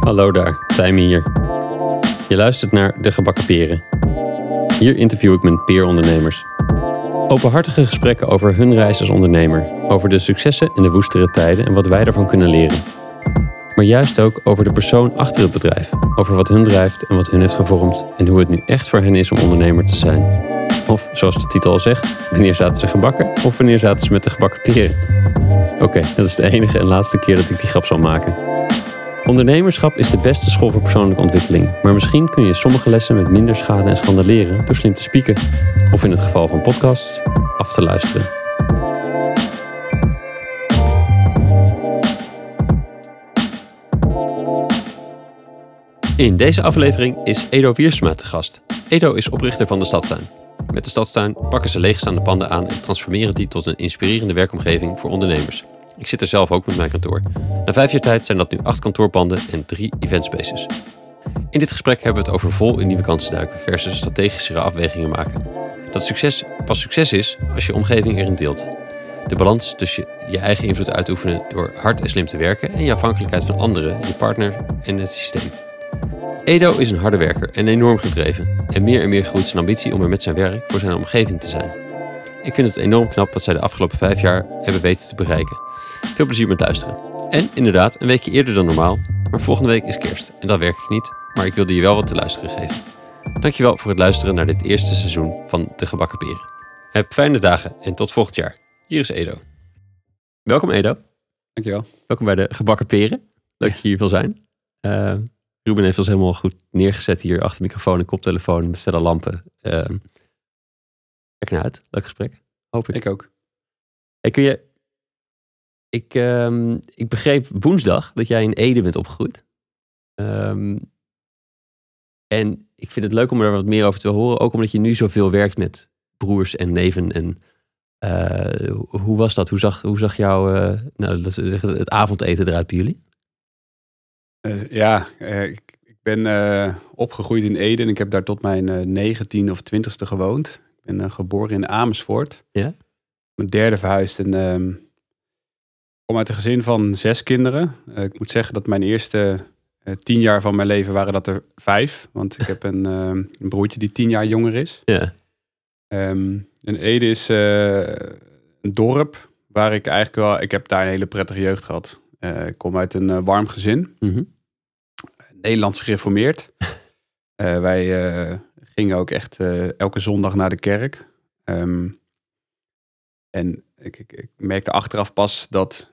Hallo daar, Tijmen hier. Je luistert naar De Gebakken Peren. Hier interview ik mijn peerondernemers. Openhartige gesprekken over hun reis als ondernemer, over de successen en de woestere tijden en wat wij daarvan kunnen leren. Maar juist ook over de persoon achter het bedrijf, over wat hun drijft en wat hun heeft gevormd en hoe het nu echt voor hen is om ondernemer te zijn. Of zoals de titel al zegt, wanneer zaten ze gebakken of wanneer zaten ze met de gebakken peren. Oké, dat is de enige en laatste keer dat ik die grap zal maken. Ondernemerschap is de beste school voor persoonlijke ontwikkeling, maar misschien kun je sommige lessen met minder schade en schande leren door slim te spieken, of in het geval van podcasts, af te luisteren. In deze aflevering is Edo Wiersma te gast. Edo is oprichter van de Stadstuin. Met de Stadstuin pakken ze leegstaande panden aan en transformeren die tot een inspirerende werkomgeving voor ondernemers. Ik zit er zelf ook met mijn kantoor. Na vijf jaar tijd zijn dat nu acht kantoorpanden en drie eventspaces. In dit gesprek hebben we het over vol in nieuwe kansen duiken versus strategischere afwegingen maken. Dat succes pas succes is als je omgeving erin deelt. De balans tussen je eigen invloed uitoefenen door hard en slim te werken en je afhankelijkheid van anderen, je partner en het systeem. Edo is een harde werker en enorm gedreven. En meer en meer groeit zijn ambitie om er met zijn werk voor zijn omgeving te zijn. Ik vind het enorm knap wat zij de afgelopen vijf jaar hebben weten te bereiken. Veel plezier met luisteren. En inderdaad, een weekje eerder dan normaal. Maar volgende week is kerst. En dat werk ik niet, maar ik wilde je wel wat te luisteren geven. Dankjewel voor het luisteren naar dit eerste seizoen van De Gebakken Peren. Heb fijne dagen en tot volgend jaar. Hier is Edo. Welkom Edo. Dankjewel. Welkom bij De Gebakken Peren. Leuk dat je hier wil zijn. Uh, Ruben heeft ons helemaal goed neergezet hier achter microfoon en koptelefoon met verder lampen. Uh, kijk naar uit. Leuk gesprek. Hoop ik. Ik ook. Hey, kun je ik, um, ik begreep woensdag dat jij in Ede bent opgegroeid. Um, en ik vind het leuk om er wat meer over te horen. Ook omdat je nu zoveel werkt met broers en neven. En uh, hoe was dat? Hoe zag, hoe zag jouw uh, nou, het avondeten eruit bij jullie? Uh, ja, ik, ik, ben opgegroeid in Ede. En ik heb daar tot mijn negentiende of twintigste gewoond. Ik ben geboren in Amersfoort. Ja? Mijn derde verhuisd. En ehm, kom uit een gezin van zes kinderen. Uh, ik moet zeggen dat mijn eerste uh, tien jaar van mijn leven waren dat er vijf. Want ik heb een, uh, een broertje die tien jaar jonger is. Ja. Um, en Ede is een dorp waar ik eigenlijk wel... Ik heb daar een hele prettige jeugd gehad. ik kom uit een warm gezin. Mm -hmm. Nederlands gereformeerd. wij gingen ook echt elke zondag naar de kerk. Um, en ik, ik, ik merkte achteraf pas dat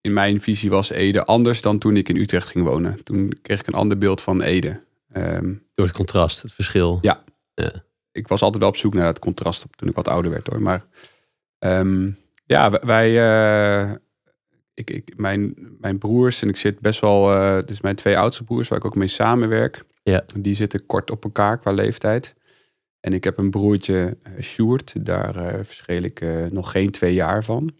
in mijn visie was Ede anders dan toen ik in Utrecht ging wonen. Toen kreeg ik een ander beeld van Ede. Um, Door het contrast, het verschil. Ja. ja. Ik was altijd wel op zoek naar het contrast toen ik wat ouder werd hoor. Maar um, ja, wij, ik, ik, mijn, mijn broers en ik zit best wel, uh, is mijn twee oudste broers waar ik ook mee samenwerk. Ja. Die zitten kort op elkaar qua leeftijd. En ik heb een broertje, uh, Sjoerd, daar uh, verschil ik nog geen twee jaar van.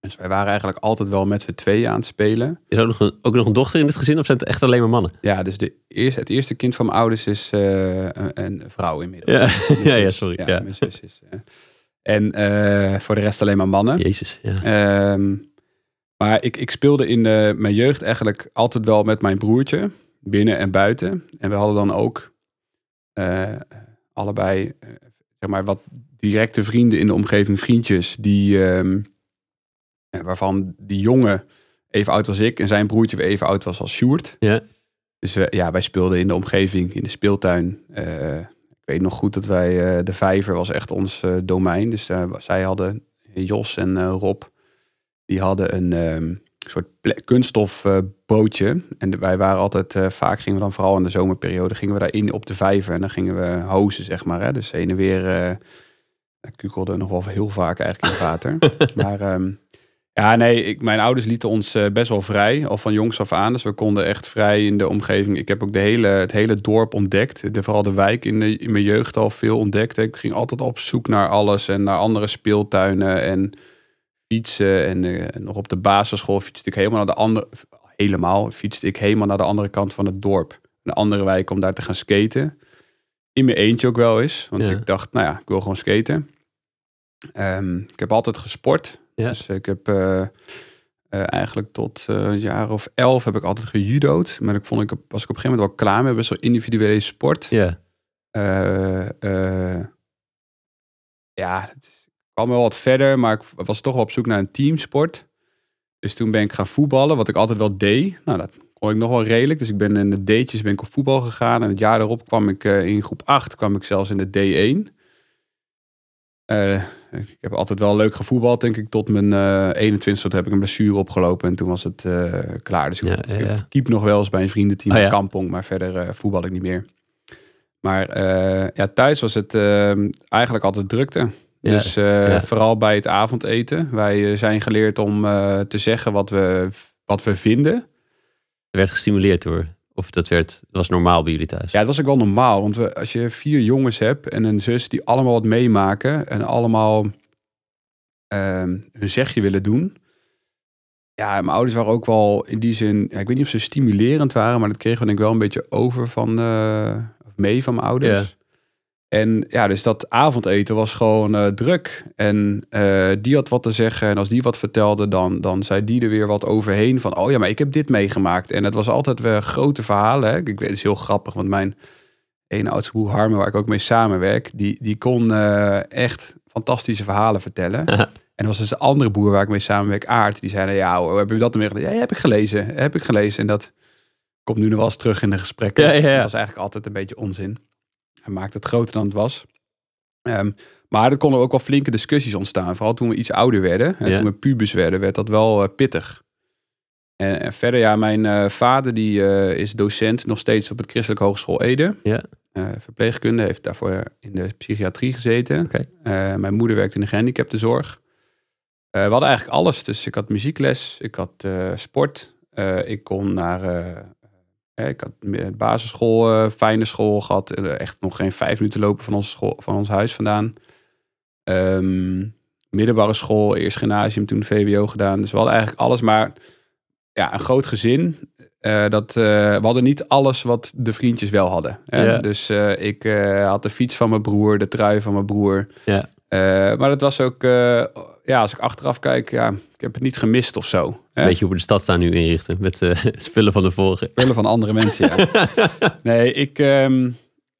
Dus wij waren eigenlijk altijd wel met z'n tweeën aan het spelen. Is er ook nog, een, ook nog een dochter in dit gezin of zijn het echt alleen maar mannen? Ja, dus de eerste, het eerste kind van mijn ouders is een, een, vrouw inmiddels. Ja, ja, ja, sorry. Ja, ja. Mijn zus is. En voor de rest alleen maar mannen. Jezus, ja. Um, maar ik, ik speelde in de, mijn jeugd eigenlijk altijd wel met mijn broertje, binnen en buiten. En we hadden dan ook allebei, zeg maar, wat directe vrienden in de omgeving, vriendjes, die... Um, waarvan die jongen even oud was ik en zijn broertje weer even oud was als Sjoerd. Ja. Dus we, ja, wij speelden in de omgeving, in de speeltuin. Ik weet nog goed dat wij, de vijver was echt ons domein. Dus zij hadden, Jos en Rob, die hadden een um, soort kunststofbootje. en wij waren altijd, vaak gingen we dan vooral in de zomerperiode, gingen we daarin op de vijver. En dan gingen we hozen, zeg maar. Hè? Dus heen en weer, kukelde nog wel heel vaak eigenlijk in het water. maar... Um, ja, nee, ik, mijn ouders lieten ons uh, best wel vrij, al van jongs af aan. Dus we konden echt vrij in de omgeving. Ik heb ook de hele, het hele dorp ontdekt. De, vooral de wijk in, de, in mijn jeugd al veel ontdekt. Ik ging altijd op zoek naar alles en naar andere speeltuinen en fietsen. En uh, nog op de basisschool fietste ik helemaal naar de andere... Helemaal fietste ik helemaal naar de andere kant van het dorp. Een andere wijk om daar te gaan skaten. In mijn eentje ook wel eens. Want Ja. ik dacht, nou ja, ik wil gewoon skaten. Ehm, ik heb altijd gesport. Ja. Dus ik heb eh, eh, eigenlijk tot eh, een jaar of elf heb ik altijd gejudo'd. Maar ik vond ik, was ik op een gegeven moment wel klaar met best wel individuele sport. Ja. Eh, eh, ja, het kwam wel wat verder, maar ik was toch wel op zoek naar een teamsport. Dus toen ben ik gaan voetballen, wat ik altijd wel deed. Nou, dat kon ik nog wel redelijk. Dus ik ben in de D'tjes ben ik op voetbal gegaan. En het jaar daarop kwam ik eh, in groep 8 kwam ik zelfs in de D1. Eh, ik heb altijd wel leuk gevoetbald, denk ik. Tot mijn eh 21 toen heb ik een blessure opgelopen. En toen was het eh, klaar. Dus ik, Ja, ja, ja. ik keep nog wel eens bij een vriendenteam Oh, in. Kampong. Maar verder eh, voetbal ik niet meer. Maar eh, ja, thuis was het eh, eigenlijk altijd drukte. Ja, Dus eh, ja. vooral bij het avondeten. Wij eh, zijn geleerd om eh, te zeggen wat we, wat we vinden. Er werd gestimuleerd door. Of dat, werd, dat was normaal bij jullie thuis. Ja, het was ook wel normaal. Want we, als je vier jongens hebt en een zus die allemaal wat meemaken. En allemaal ehm, hun zegje willen doen. Ja, mijn ouders waren ook wel in die zin... Ja, ik weet niet of ze stimulerend waren. Maar dat kregen we denk ik wel een beetje over van... mee van mijn ouders. En ja, dus dat avondeten was gewoon eh, druk. En eh, die had wat te zeggen. En als die wat vertelde, dan, dan zei die er weer wat overheen. Van, oh ja, maar ik heb dit meegemaakt. En het was altijd weer grote verhalen. Hè? Ik weet, het is heel grappig, want mijn ene oudste broer Harmen, waar ik ook mee samenwerk... die, die kon eh, echt fantastische verhalen vertellen. En er was dus een andere boer waar ik mee samenwerk, Aard. Die zei, nou ja, hoe heb je dat dan weer gedaan? Ja, heb ik gelezen, heb ik gelezen. En dat komt nu nog wel eens terug in de gesprekken. Ja, ja, ja. Dat was eigenlijk altijd een beetje onzin. Hij maakte het groter dan het was. Ehm, maar er konden ook wel flinke discussies ontstaan. Vooral toen we iets ouder werden. En Ja. toen we pubers werden, werd dat wel eh, pittig. En, en verder, ja, mijn eh, vader die eh, is docent nog steeds op het Christelijke Hogeschool Ede. Ja. Verpleegkunde, heeft daarvoor in de psychiatrie gezeten. Mijn moeder werkte in de gehandicaptenzorg. Eh we hadden eigenlijk alles. Dus ik had muziekles, ik had sport. Ik kon naar... ik had basisschool, eh, fijne school gehad. Eh, echt nog geen vijf minuten lopen van ons, school, van ons huis vandaan. Ehm, middelbare school, eerst gymnasium, toen VWO gedaan. Dus we hadden eigenlijk alles. Maar ja, een groot gezin. Eh, dat, we hadden niet alles wat de vriendjes wel hadden. Dus ik had de fiets van mijn broer, de trui van mijn broer. Maar dat was ook, ja, als ik achteraf kijk, ja, ik heb het niet gemist of zo. Weet je hoe we de stad staan nu inrichten met eh, spullen van de vorige? Spullen van andere mensen, ja. nee, ik, ehm,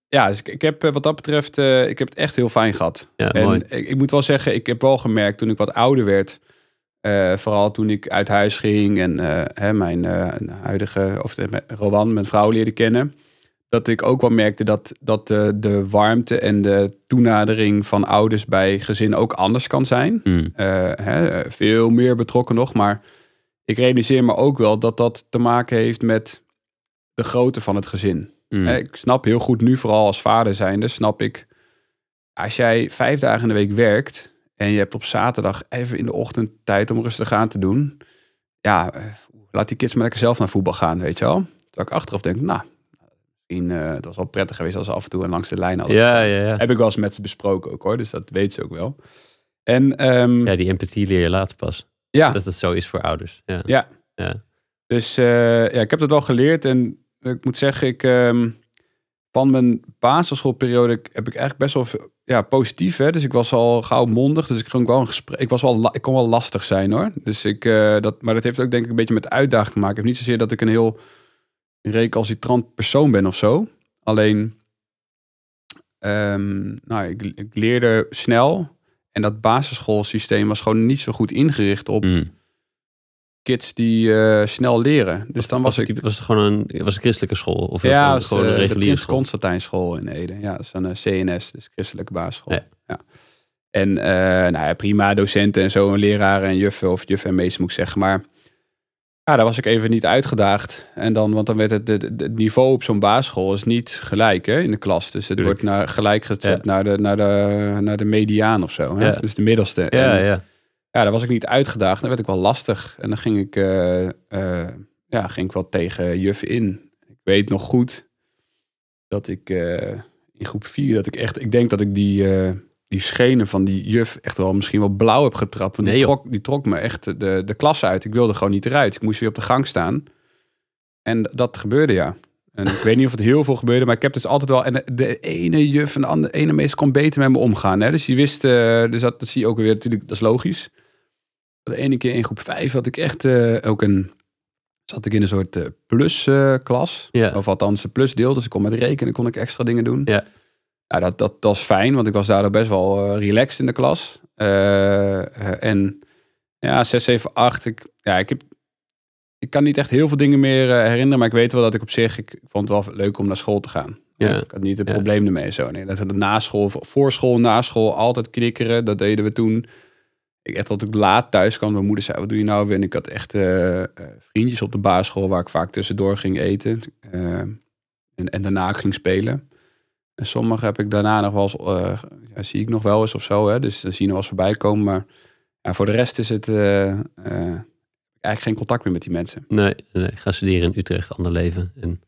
ja, dus ik, ik heb eh, wat dat betreft, eh, ik heb het echt heel fijn gehad. Ja, en mooi. ik, ik moet wel zeggen, ik heb wel gemerkt toen ik wat ouder werd, vooral toen ik uit huis ging en hè, mijn huidige, of de, Rowan, mijn vrouw leerde kennen, dat ik ook wel merkte dat, dat de, de warmte en de toenadering van ouders bij gezin ook anders kan zijn. Eh, hè, veel meer betrokken nog. Maar ik realiseer me ook wel dat dat te maken heeft met de grootte van het gezin. Hè, Ik snap heel goed nu, vooral als vader zijnde, snap ik. Als jij vijf dagen in de week werkt en je hebt op zaterdag even in de ochtend tijd om rustig aan te doen. Ja, eh, laat die kids maar lekker zelf naar voetbal gaan, weet je wel. Terwijl ik achteraf denk, nou, misschien uh, het was wel prettig geweest als ze af en toe en langs de lijn hadden. Ja, ja, ja. Heb ik wel eens met ze besproken ook hoor, dus dat weet ze ook wel. En ehm, Ja, die empathie leer je later pas. Ja, Dat het zo is voor ouders. Ja. Ja. Ja. Dus eh, ja, ik heb dat wel geleerd. En ik moet zeggen, ik, ehm, van mijn basisschoolperiode heb ik eigenlijk best wel veel, ja, positief. Hè? Dus ik was al gauw mondig. Dus ik ging wel een gesprek. Ik, was wel, ik kon wel lastig zijn hoor. Dus ik, eh, dat, maar dat heeft ook denk ik een beetje met uitdaging te maken. Het heeft niet zozeer dat ik een heel recalcitrant persoon ben of zo. Alleen, ehm, nou, ik, ik leerde snel. En dat basisschoolsysteem was gewoon niet zo goed ingericht op Hmm. kids die eh, snel leren. Dus dan was het, ik... type- was het gewoon een, was een christelijke school? Of Ja, was, gewoon eh, een de reguliere Prins school? Constantijn school in Ede. Ja, dat is een eh, CNS, dus christelijke basisschool. Ja. Ja. En eh, nou ja, prima docenten en zo, en leraren en juffen of juffen en meester moet ik zeggen. Maar ja, daar was ik even niet uitgedaagd. En dan, want dan werd het, het, het niveau op zo'n basisschool is niet gelijk hè, in de klas. Dus het Tuurlijk. wordt naar, gelijk gezet Ja. naar, de, naar, de, naar de mediaan of zo. Hè? Ja. Dus de middelste. Ja, En- ja. ja, daar was ik niet uitgedaagd. Dan werd ik wel lastig. En dan ging ik, eh, eh, ja, ging ik wel tegen juffen in. Ik weet nog goed dat ik eh, in groep 4, dat ik echt, ik denk dat ik die, die schenen van die juf echt wel misschien wel blauw heb getrapt. Want Nee, die, trok, die trok me echt de, de klas uit. Ik wilde gewoon niet eruit. Ik moest weer op de gang staan. En dat gebeurde, ja. En ik weet niet of het heel veel gebeurde, maar ik heb dus altijd wel... En de ene juf en de andere, ene meester kon beter met me omgaan. Hè? Dus die wist, uh, dus dat, dat zie je ook weer natuurlijk, dat is logisch. De ene keer in groep 5 had ik echt uh, ook een... Zat ik in een soort uh, plus klas. Ja. Of althans een plusdeel. Dus ik kon met rekenen, kon ik extra dingen doen. Ja. Ja, dat, dat, dat was fijn, want ik was daardoor best wel relaxed in de klas. en ja, 6, 7, 8. Ik, ja, ik heb ik kan niet echt heel veel dingen meer herinneren, maar ik weet wel dat ik op zich, ik vond het wel leuk om naar school te gaan. Ja. Ik had niet het probleem ermee zo. Nee, dat we na school, voor school, na school altijd knikkeren. Dat deden we toen. Ik echt tot ik laat thuis kwam. Mijn moeder zei, wat doe je nou weer? En ik had echt uh, vriendjes op de basisschool waar ik vaak tussendoor ging eten. Uh, en, en daarna ging spelen. En sommige heb ik daarna nog wel eens, ja, zie ik nog wel eens of zo. Hè? Dus dan zie je nog wel eens voorbij komen. Maar ja, voor de rest is het eigenlijk geen contact meer met die mensen. Nee, nee. ga studeren in Utrecht, ander leven. En...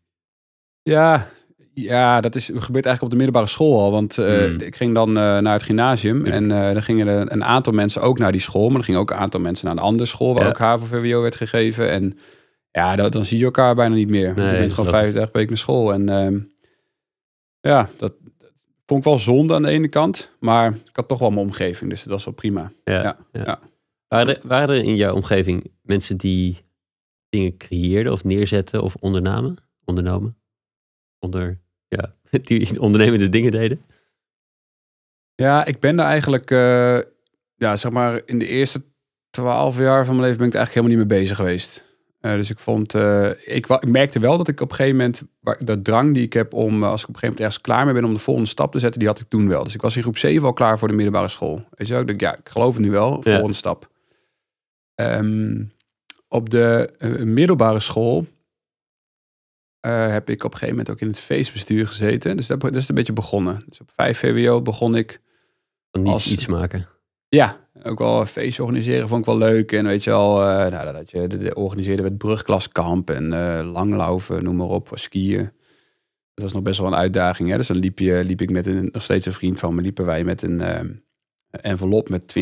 Ja, ja, dat is, gebeurt eigenlijk op de middelbare school al. Want hmm. ik ging dan naar het gymnasium. Ja. En dan gingen er een aantal mensen ook naar die school. Maar er gingen ook een aantal mensen naar een andere school. Waar ook HAVO-VWO werd gegeven. En ja, dat, dan zie je elkaar bijna niet meer. Want nee, je bent gewoon vijf dagen per week naar school. En ehm, ja, dat, dat, vond ik wel zonde aan de ene kant. Maar ik had toch wel mijn omgeving. Dus dat was wel prima. Ja, ja. Waren, er, waren er in jouw omgeving mensen die dingen creëerden of neerzetten of ondernamen? Ondernomen? Onder, ja, die ondernemende dingen deden? Ja, ik ben daar eigenlijk, uh, ja, zeg maar, in de eerste twaalf jaar van mijn leven ben ik er eigenlijk helemaal niet mee bezig geweest. Uh, dus ik vond, uh, ik, ik, merkte wel dat ik op een gegeven moment, dat drang die ik heb om, als ik op een gegeven moment ergens klaar mee ben om de volgende stap te zetten, die had ik toen wel. Dus ik was in groep 7 al klaar voor de middelbare school. Weet je wel, ik ja, ik geloof het nu wel, volgende ja. stap. Um, op de middelbare school heb ik op een gegeven moment ook in het feestbestuur gezeten. Dus dat, dat is een beetje begonnen. Dus op 5 VWO begon ik. Niets als, iets maken. Ja, ook wel feestjes organiseren vond ik wel leuk. En weet je wel, uh, nou, dat je de, de organiseerde het brugklaskamp en langlaufen, noem maar op, skiën. Dat was nog best wel een uitdaging. Hè? Dus dan liep, je, liep ik met een, nog steeds een vriend van me, liepen wij met een ehm, envelop met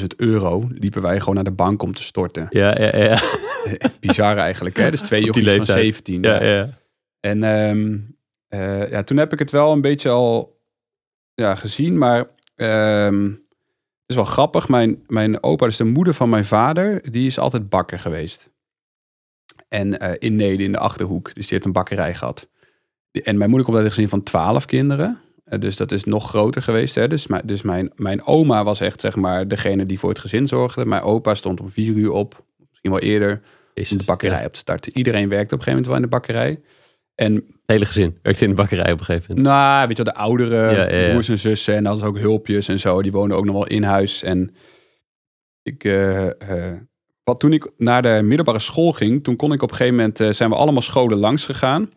20.000 euro liepen wij gewoon naar de bank om te storten. Ja, ja, ja. Bizar eigenlijk, hè? Dus twee jochies van 17. Ja, ja. ja. En um, uh, ja, toen heb ik het wel een beetje al ja, gezien, maar um, het is wel grappig. Mijn, mijn opa, dus de moeder van mijn vader, die is altijd bakker geweest. En uh, in Nederland, in de Achterhoek. Dus die heeft een bakkerij gehad. En mijn moeder komt uit een gezin van twaalf kinderen. Eh, dus dat is nog groter geweest. Hè? Dus, dus mijn, mijn oma was echt zeg maar degene die voor het gezin zorgde. Mijn opa stond om vier uur op, misschien wel eerder, Jezus, om de bakkerij ja. op te starten. Iedereen werkte op een gegeven moment wel in de bakkerij. En, het hele gezin werkte in de bakkerij op een gegeven moment. Nou, weet je wel, de oudere ja, ja, broers en zussen en dat is ook hulpjes en zo. Die woonden ook nog wel in huis. En ik, uh, uh, wat toen ik naar de middelbare school ging, toen kon ik op een gegeven moment, uh, zijn we allemaal scholen langs gegaan.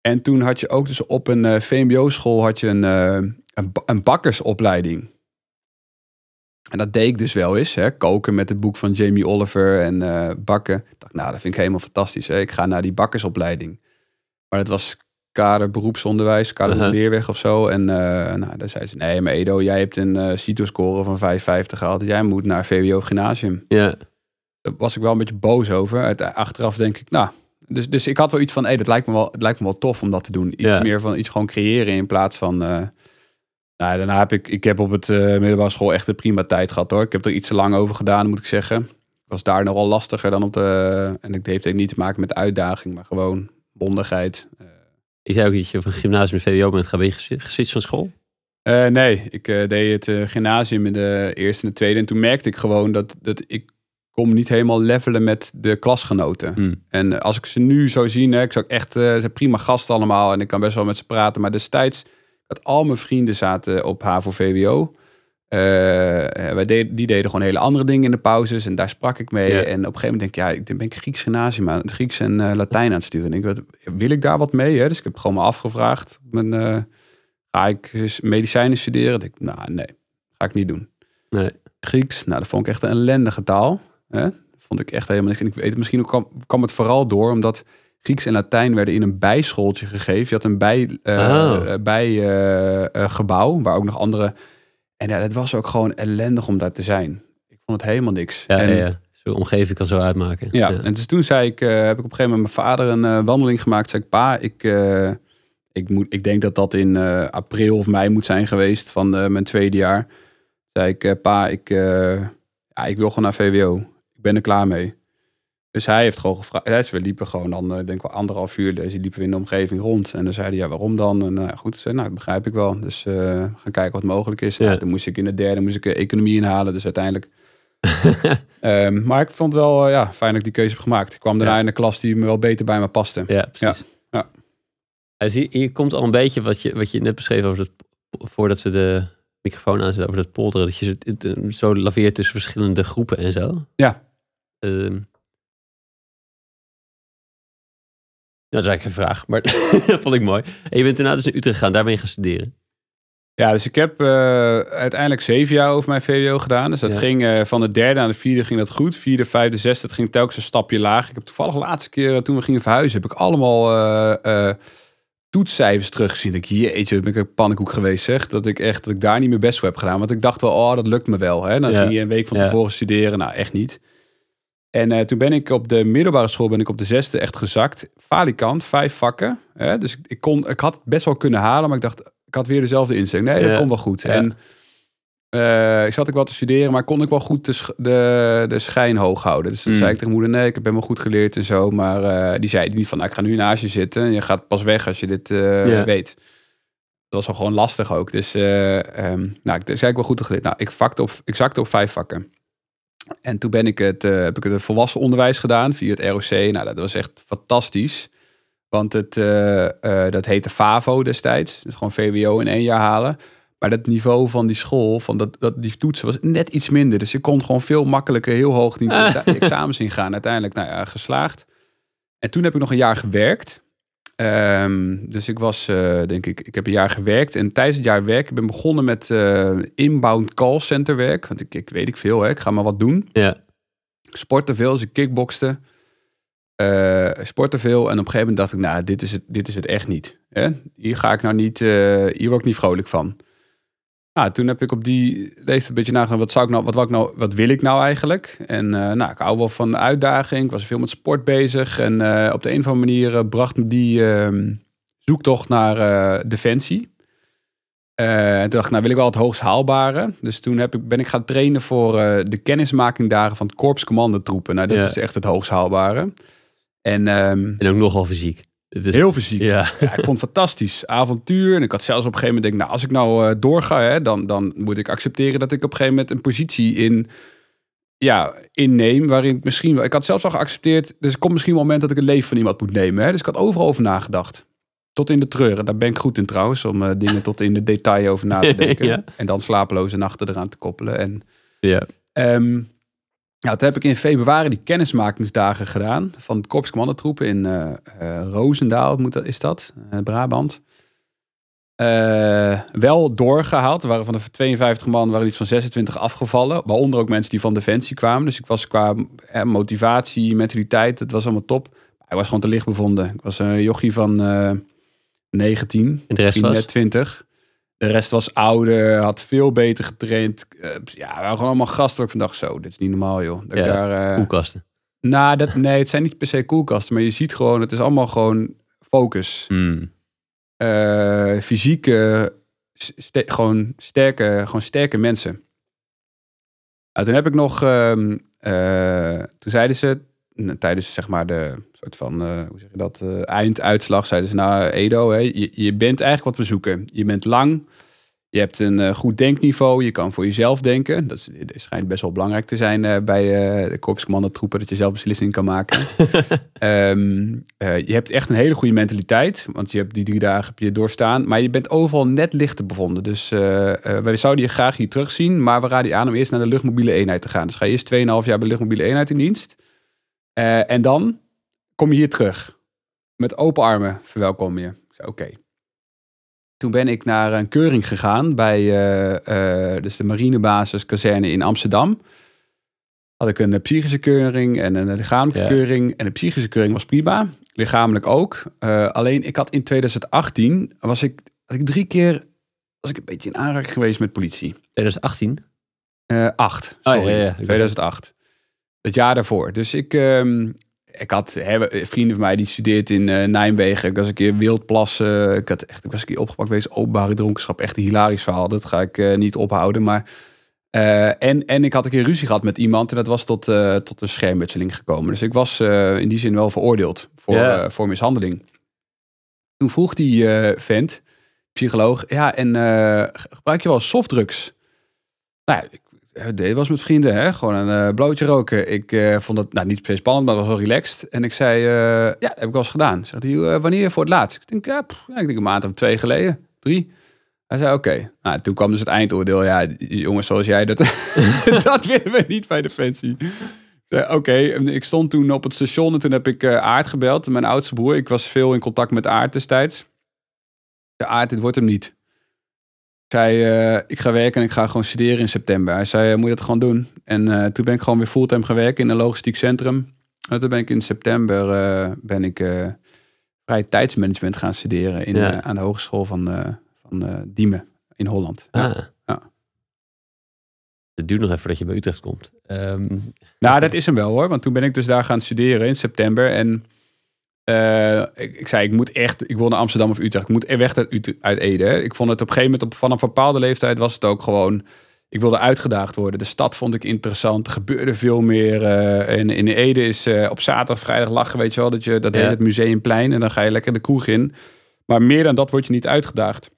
En toen had je ook dus op een VMBO-school had je een, een, een, bakkersopleiding. En dat deed ik dus wel eens. Hè? Koken met het boek van Jamie Oliver en uh, bakken. Ik dacht, nou, dat vind ik helemaal fantastisch. Hè? Ik ga naar die bakkersopleiding. Maar het was kader beroepsonderwijs, kader uh -huh. leerweg of zo. En nou, daar zei ze, nee, maar Edo, jij hebt een uh, CITO-score van 5,50 gehaald. Jij moet naar VWO gymnasium. Ja. Daar was ik wel een beetje boos over. Uit, achteraf denk ik, nou, dus, dus ik had wel iets van, hey, dat lijkt me wel, het lijkt me wel tof om dat te doen. Iets meer van iets gewoon creëren in plaats van. eh, nou, daarna heb ik, ik heb op het eh, middelbare school echt een prima tijd gehad hoor. Ik heb er iets te lang over gedaan, moet ik zeggen. Ik was daar nogal lastiger dan op de. En het heeft ook niet te maken met uitdaging, maar gewoon bondigheid. Je zei ook dat je een gymnasium en VWO bent gaan ben je geswitcht van school? eh, nee, ik eh, deed het eh, gymnasium in de eerste en de tweede. En toen merkte ik gewoon dat, dat ik kom niet helemaal levelen met de klasgenoten. Hmm. En als ik ze nu zo zie, hè, ik zou echt, ze zijn prima gasten allemaal en ik kan best wel met ze praten. Maar destijds, dat al mijn vrienden zaten op HAVO-VWO. Uh, wij deden, die deden gewoon hele andere dingen in de pauzes en daar sprak ik mee. Ja. En op een gegeven moment denk ik, ja, ik ben ik Grieks gymnasium aan, Grieks en uh, Latijn aan het sturen. En ik wil ik daar wat mee? Hè? Dus ik heb gewoon me afgevraagd. Mijn, uh, ga ik medicijnen studeren? Ik, nou, nee, ga ik niet doen. Nee. Grieks, nou, dat vond ik echt een ellendige taal. Hè? Vond ik echt helemaal niks. En ik weet het, misschien kwam, kwam het vooral door omdat Grieks en Latijn werden in een bijschooltje gegeven. Je had een bij, uh, Oh. bij uh, uh, gebouw waar ook nog andere. En ja, het was ook gewoon ellendig om daar te zijn. Ik vond het helemaal niks. Ja, en, ja, ja. Zo'n omgeving kan zo uitmaken. Ja, en dus toen zei ik, uh, heb ik op een gegeven moment mijn vader een uh, wandeling gemaakt. Zei ik, pa, ik, uh, ik, moet, ik denk dat dat in april of mei moet zijn geweest van mijn tweede jaar. Zei ik, pa, ik, ja, ik wil gewoon naar VWO. Ik ben er klaar mee. Dus hij heeft gewoon gevraagd. we liepen gewoon dan, denk ik wel anderhalf uur. Dus liepen we in de omgeving rond. En dan zei hij, ja, waarom dan? En uh, goed, nou, dat begrijp ik wel. Dus gaan kijken wat mogelijk is. Ja. Nou, moest ik in de derde moest ik economie inhalen. Dus uiteindelijk um, maar ik vond wel uh, ja, fijn dat ik die keuze heb gemaakt. Ik kwam daarna in een klas die me wel beter bij me paste. Ja, precies. Ja. ja. Hier komt al een beetje wat je, wat je net beschreef over het, voordat ze de microfoon aanzetten, over dat polderen. Dat je zo, zo laveert tussen verschillende groepen en zo. Ja. Um, dat is eigenlijk geen vraag, maar dat vond ik mooi. En je bent daarna dus naar Utrecht gegaan, daar ben je gaan studeren. Ja, dus ik heb uh, uiteindelijk zeven jaar over mijn VWO gedaan. Dus dat ging uh, van de derde naar de vierde ging dat goed. Vierde, vijfde, zesde, dat ging telkens een stapje laag. Ik heb toevallig de laatste keer uh, toen we gingen verhuizen, heb ik allemaal toetscijfers teruggezien. Ik hier, eetje, ben ik een pannenkoek geweest, zeg. Dat ik echt, dat ik daar niet meer best voor heb gedaan. Want ik dacht wel, oh, dat lukt me wel. Hè? Dan ja. ging je een week van tevoren studeren. Nou, echt niet. En toen ben ik op de middelbare school, ben ik op de zesde echt gezakt. Falikant, vijf vakken. Hè? Dus ik, kon, ik had het best wel kunnen halen, maar ik dacht, ik had weer dezelfde instelling. Nee, dat komt wel goed. En uh, ik zat ik wat te studeren, maar kon ik wel goed de, de, de schijn hoog houden. Dus dan mm. zei ik tegen moeder, nee, ik heb helemaal goed geleerd en zo. Maar uh, die zei niet van, nou, ik ga nu naast je zitten. En je gaat pas weg als je dit weet. Dat was wel gewoon lastig ook. Dus um, nou, ik zei ik wel goed geleerd. Nou, ik, vakte op, ik zakte op vijf vakken. En toen ben ik het, heb ik het volwassen onderwijs gedaan via het ROC. Nou, dat was echt fantastisch. Want het, uh, uh, dat heette FAVO destijds. Dus gewoon VWO in één jaar halen. Maar dat niveau van die school, van dat, dat, die toetsen, was net iets minder. Dus ik kon gewoon veel makkelijker heel hoog die examens ingaan. Uiteindelijk, nou ja, geslaagd. En toen heb ik nog een jaar gewerkt. Um, dus ik was, uh, denk ik, ik heb een jaar gewerkt. En tijdens het jaar werk, ik ben begonnen met inbound call center werk. Want ik, ik weet ik veel, hè. ik ga maar wat doen. Ja. Ik sportte veel, dus ik kickbokste uh, sportte veel. En op een gegeven moment dacht ik, nou, dit is het, dit is het echt niet. Hè? Hier ga ik nou niet, hier word ik niet vrolijk van. Nou, toen heb ik op die leeftijd een beetje nagedacht, wat, zou ik nou, wat, wat, nou, wat wil ik nou eigenlijk? En uh, nou, ik hou wel van uitdaging. Ik was veel met sport bezig. En op de een of andere manier bracht me die ehm, zoektocht naar defensie. Uh, toen dacht ik, nou wil ik wel het hoogst haalbare. Dus toen heb ik, ben ik gaan trainen voor de kennismakingdagen van het Korps Commandotroepen. Nou, dat is echt het hoogst haalbare. En, um, en ook nogal fysiek. Het is... Heel fysiek. Ja. ja. ik vond het fantastisch. Avontuur. En ik had zelfs op een gegeven moment denk, nou, als ik nou uh, doorga, hè, dan, dan moet ik accepteren dat ik op een gegeven moment een positie in, ja, inneem. Waarin ik misschien Ik had zelfs al geaccepteerd. Dus er komt misschien een moment dat ik het leven van iemand moet nemen. Hè. Dus ik had overal over nagedacht. Tot in de treuren. Daar ben ik goed in trouwens. Om uh, dingen tot in de detail over na te denken. ja. En dan slapeloze nachten eraan te koppelen. En, ja. Um, nou, toen heb ik in februari die kennismakingsdagen gedaan van het Korps Commandotroepen in uh, uh, Roosendaal, moet dat, is dat, uh, Brabant. wel doorgehaald. Er waren van de 52 man waren iets van 26 afgevallen. Waaronder ook mensen die van Defensie kwamen. Dus ik was qua motivatie, mentaliteit, het was allemaal top. Hij was gewoon te licht bevonden. Ik was een jochie van 19, en de rest was? net 20. De rest was ouder, had veel beter getraind. Uh, ja, we waren gewoon allemaal gasten. Ik van dacht zo, dit is niet normaal joh. Dat ja, daar, uh, koelkasten. Nou, dat, nee, het zijn niet per se koelkasten. Maar je ziet gewoon, het is allemaal gewoon focus. Mm. Uh, fysieke, st gewoon, sterke, gewoon sterke mensen. Nou, toen heb ik nog, um, toen zeiden ze, tijdens zeg maar de soort van, hoe zeg je dat, einduitslag, zeiden ze, nou Edo, hè, je, je bent eigenlijk wat we zoeken. Je bent lang, je hebt een uh, goed denkniveau, je kan voor jezelf denken. Dat, is, dat schijnt best wel belangrijk te zijn bij de korpscommandotroepen, dat je zelf beslissingen kan maken. um, je hebt echt een hele goede mentaliteit, want je hebt die drie dagen heb je doorstaan. Maar je bent overal net lichter bevonden. Dus wij zouden je graag hier terugzien, maar we raden je aan om eerst naar de luchtmobiele eenheid te gaan. Dus ga je eerst 2,5 jaar bij de luchtmobiele eenheid in dienst. En dan kom je hier terug. Met open armen verwelkom je. Oké. Toen ben ik naar een keuring gegaan bij uh, uh, dus de marinebasis kazerne in Amsterdam. Had ik een psychische keuring en een lichamelijke keuring. En de psychische keuring was prima. Lichamelijk ook. Alleen ik had in 2018, was ik, had ik drie keer, was ik een beetje in aanraking geweest met politie. 2018? Uh, 8, sorry. Oh, ja, ja, 2008. Het jaar daarvoor. Dus ik, ehm, ik had hè, vrienden van mij die studeert in uh, Nijmegen. Ik was een keer wildplassen. Ik, had echt, ik was een keer opgepakt geweest. Openbare dronkenschap. Echt een hilarisch verhaal. Dat ga ik uh, niet ophouden. Maar, uh, en, en ik had een keer ruzie gehad met iemand. En dat was tot, tot een schermutseling gekomen. Dus ik was in die zin wel veroordeeld voor, voor mishandeling. Toen vroeg die vent, psycholoog. Ja, en gebruik je wel softdrugs? Nou, ja, ik dit was met vrienden, hè? gewoon een uh, blootje roken. Ik uh, vond het nou, niet per se spannend, maar was wel relaxed. En ik zei, ja, dat heb ik wel eens gedaan. Zegt hij, wanneer voor het laatst? Ik denk, ja, pff, ik denk een maand of twee geleden, drie. Hij zei, oké. Okay. Nou, toen kwam dus het eindoordeel. Ja, jongens zoals jij, dat, dat willen we niet bij Defensie. Oké, okay. ik stond toen op het station en toen heb ik Aard gebeld. Mijn oudste broer, ik was veel in contact met Aard destijds. De Aard, dit wordt hem niet zei, uh, ik ga werken en ik ga gewoon studeren in september. Hij zei, moet je dat gewoon doen? En uh, toen ben ik gewoon weer fulltime gaan werken in een logistiek centrum. En toen ben ik in september uh, ben ik vrij tijdsmanagement gaan studeren in, Ja. aan de hogeschool van, van Diemen in Holland. Ah. Ja. Het duurt nog even voordat je bij Utrecht komt. Ehm, Nou, dat is hem wel hoor. Want toen ben ik dus daar gaan studeren in september. En uh, ik, ik, zei, ik moet echt, ik wil naar Amsterdam of Utrecht. Ik moet er weg uit, uit Ede. Hè. Ik vond het op een gegeven moment, op, vanaf een bepaalde leeftijd, was het ook gewoon. Ik wilde uitgedaagd worden. De stad vond ik interessant. Er gebeurde veel meer. Uh, in, in Ede is uh, op zaterdag, vrijdag lachen, weet je wel. Dat, je, dat Ja. heet het museumplein. En dan ga je lekker de kroeg in. Maar meer dan dat word je niet uitgedaagd.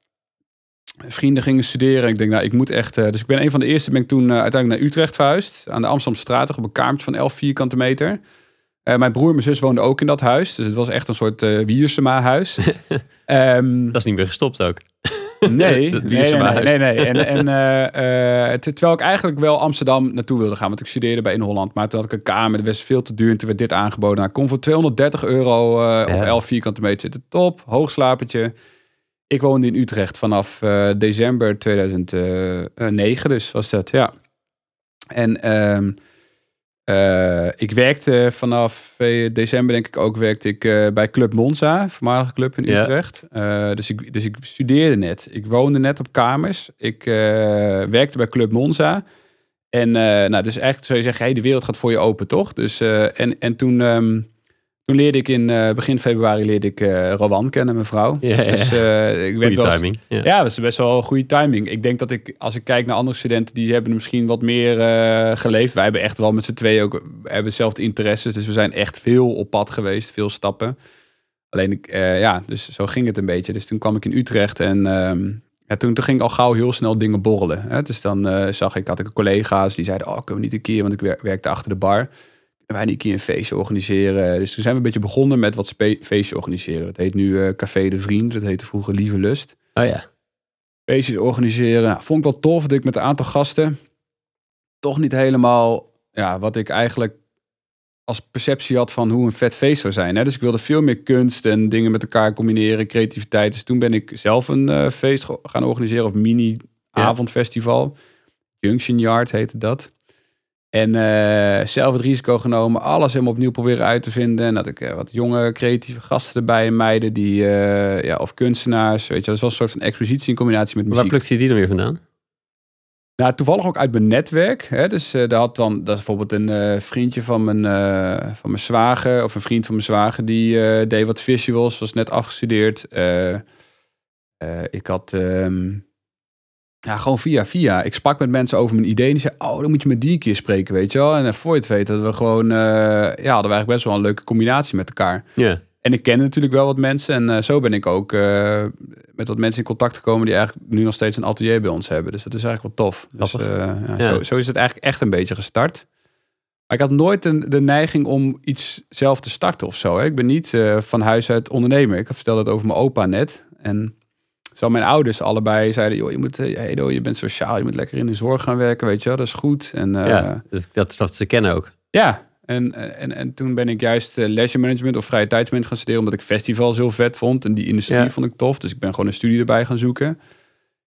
Vrienden gingen studeren. Ik denk, nou, ik moet echt. dus ik ben een van de eerste. Ben ik toen uiteindelijk naar Utrecht verhuisd. Aan de Amsterdamstraat. Op een kamertje van 11 vierkante meter. Uh, mijn broer en mijn zus woonden ook in dat huis. Dus het was echt een soort uh, Wiersema-huis. um, dat is niet meer gestopt ook. Nee, nee, nee, nee, nee. En, en uh, terwijl ik eigenlijk wel Amsterdam naartoe wilde gaan. Want ik studeerde bij in Holland. Maar toen had ik een kamer. Dat was veel te duur. En toen werd dit aangeboden. Nou, ik kon voor 230 euro uh, ja. op 11 vierkante meter zitten. Top, hoogslapertje. Ik woonde in Utrecht vanaf december 2009. Dus was dat, ja. En... Um, uh, ik werkte vanaf december, denk ik ook, werkte ik uh, bij Club Monza, voormalige club in Utrecht. Uh, dus, ik, dus ik studeerde net. Ik woonde net op kamers. Ik werkte bij Club Monza. En nou, dus eigenlijk zou je zeggen, hey, de wereld gaat voor je open, toch? Dus, en, en toen, um, toen leerde ik in begin februari leerde ik Rowan kennen, mijn vrouw. Ja, ja. Dus, ik Goeie wel, timing. Ja. ja, dat is best wel een goede timing. Ik denk dat ik, als ik kijk naar andere studenten, die hebben misschien wat meer uh, geleefd. Wij hebben echt wel met z'n tweeën ook hebben dezelfde interesses. Dus we zijn echt veel op pad geweest, veel stappen. Alleen, ik, uh, ja, dus zo ging het een beetje. Dus toen kwam ik in Utrecht en um, ja, toen, toen ging al gauw heel snel dingen borrelen. Hè? Dus dan uh, zag ik, had ik collega's die zeiden, oh, kunnen we niet een keer, want ik wer werkte achter de bar. Wij een keer een feestje organiseren? Dus toen zijn we een beetje begonnen met wat feestje organiseren. Dat heet nu uh, Café de Vriend, dat heette vroeger Lieve Lust. Oh ja. Feestjes organiseren. Nou, vond ik wel tof dat ik met een aantal gasten toch niet helemaal ja, wat ik eigenlijk als perceptie had van hoe een vet feest zou zijn. Hè? Dus ik wilde veel meer kunst en dingen met elkaar combineren, creativiteit. Dus toen ben ik zelf een uh, feest gaan organiseren of mini-avondfestival. Ja. Junction Yard heette dat. En uh, zelf het risico genomen, alles helemaal opnieuw proberen uit te vinden. En dat ik uh, wat jonge creatieve gasten erbij en meiden die, uh, ja, of kunstenaars, weet je, dat was wel een soort van expositie in combinatie met muziek. Waar plukte je die dan weer vandaan? Nou, toevallig ook uit mijn netwerk. Hè? Dus daar had dan, dat is bijvoorbeeld een vriendje van mijn, van mijn zwager, of een vriend van mijn zwager, die deed wat visuals, was net afgestudeerd. ik had, um, ja, gewoon via via. Ik sprak met mensen over mijn idee en die zei, oh, dan moet je met die een keer spreken, weet je wel. En voor je het weet, dat we gewoon, ja, hadden we eigenlijk best wel een leuke combinatie met elkaar. Ja. Yeah. En ik ken natuurlijk wel wat mensen. En uh, zo ben ik ook uh, met wat mensen in contact gekomen die eigenlijk nu nog steeds een atelier bij ons hebben. Dus dat is eigenlijk wel tof. Dus, ja, ja. Zo, zo, is het eigenlijk echt een beetje gestart. Maar ik had nooit de, de neiging om iets zelf te starten of zo. Hè. Ik ben niet eh, van huis uit ondernemer. Ik vertelde het over mijn opa net. En zo mijn ouders allebei zeiden, joh, je moet, hey, je bent sociaal, je moet lekker in de zorg gaan werken, weet je wel, dat is goed. En, uh, ja, dat is wat ze kennen ook. Ja, en, en, en toen ben ik juist leisure management of vrije tijdsmanagement gaan studeren, omdat ik festivals heel vet vond. En die industrie ja. vond ik tof. Dus ik ben gewoon een studie erbij gaan zoeken.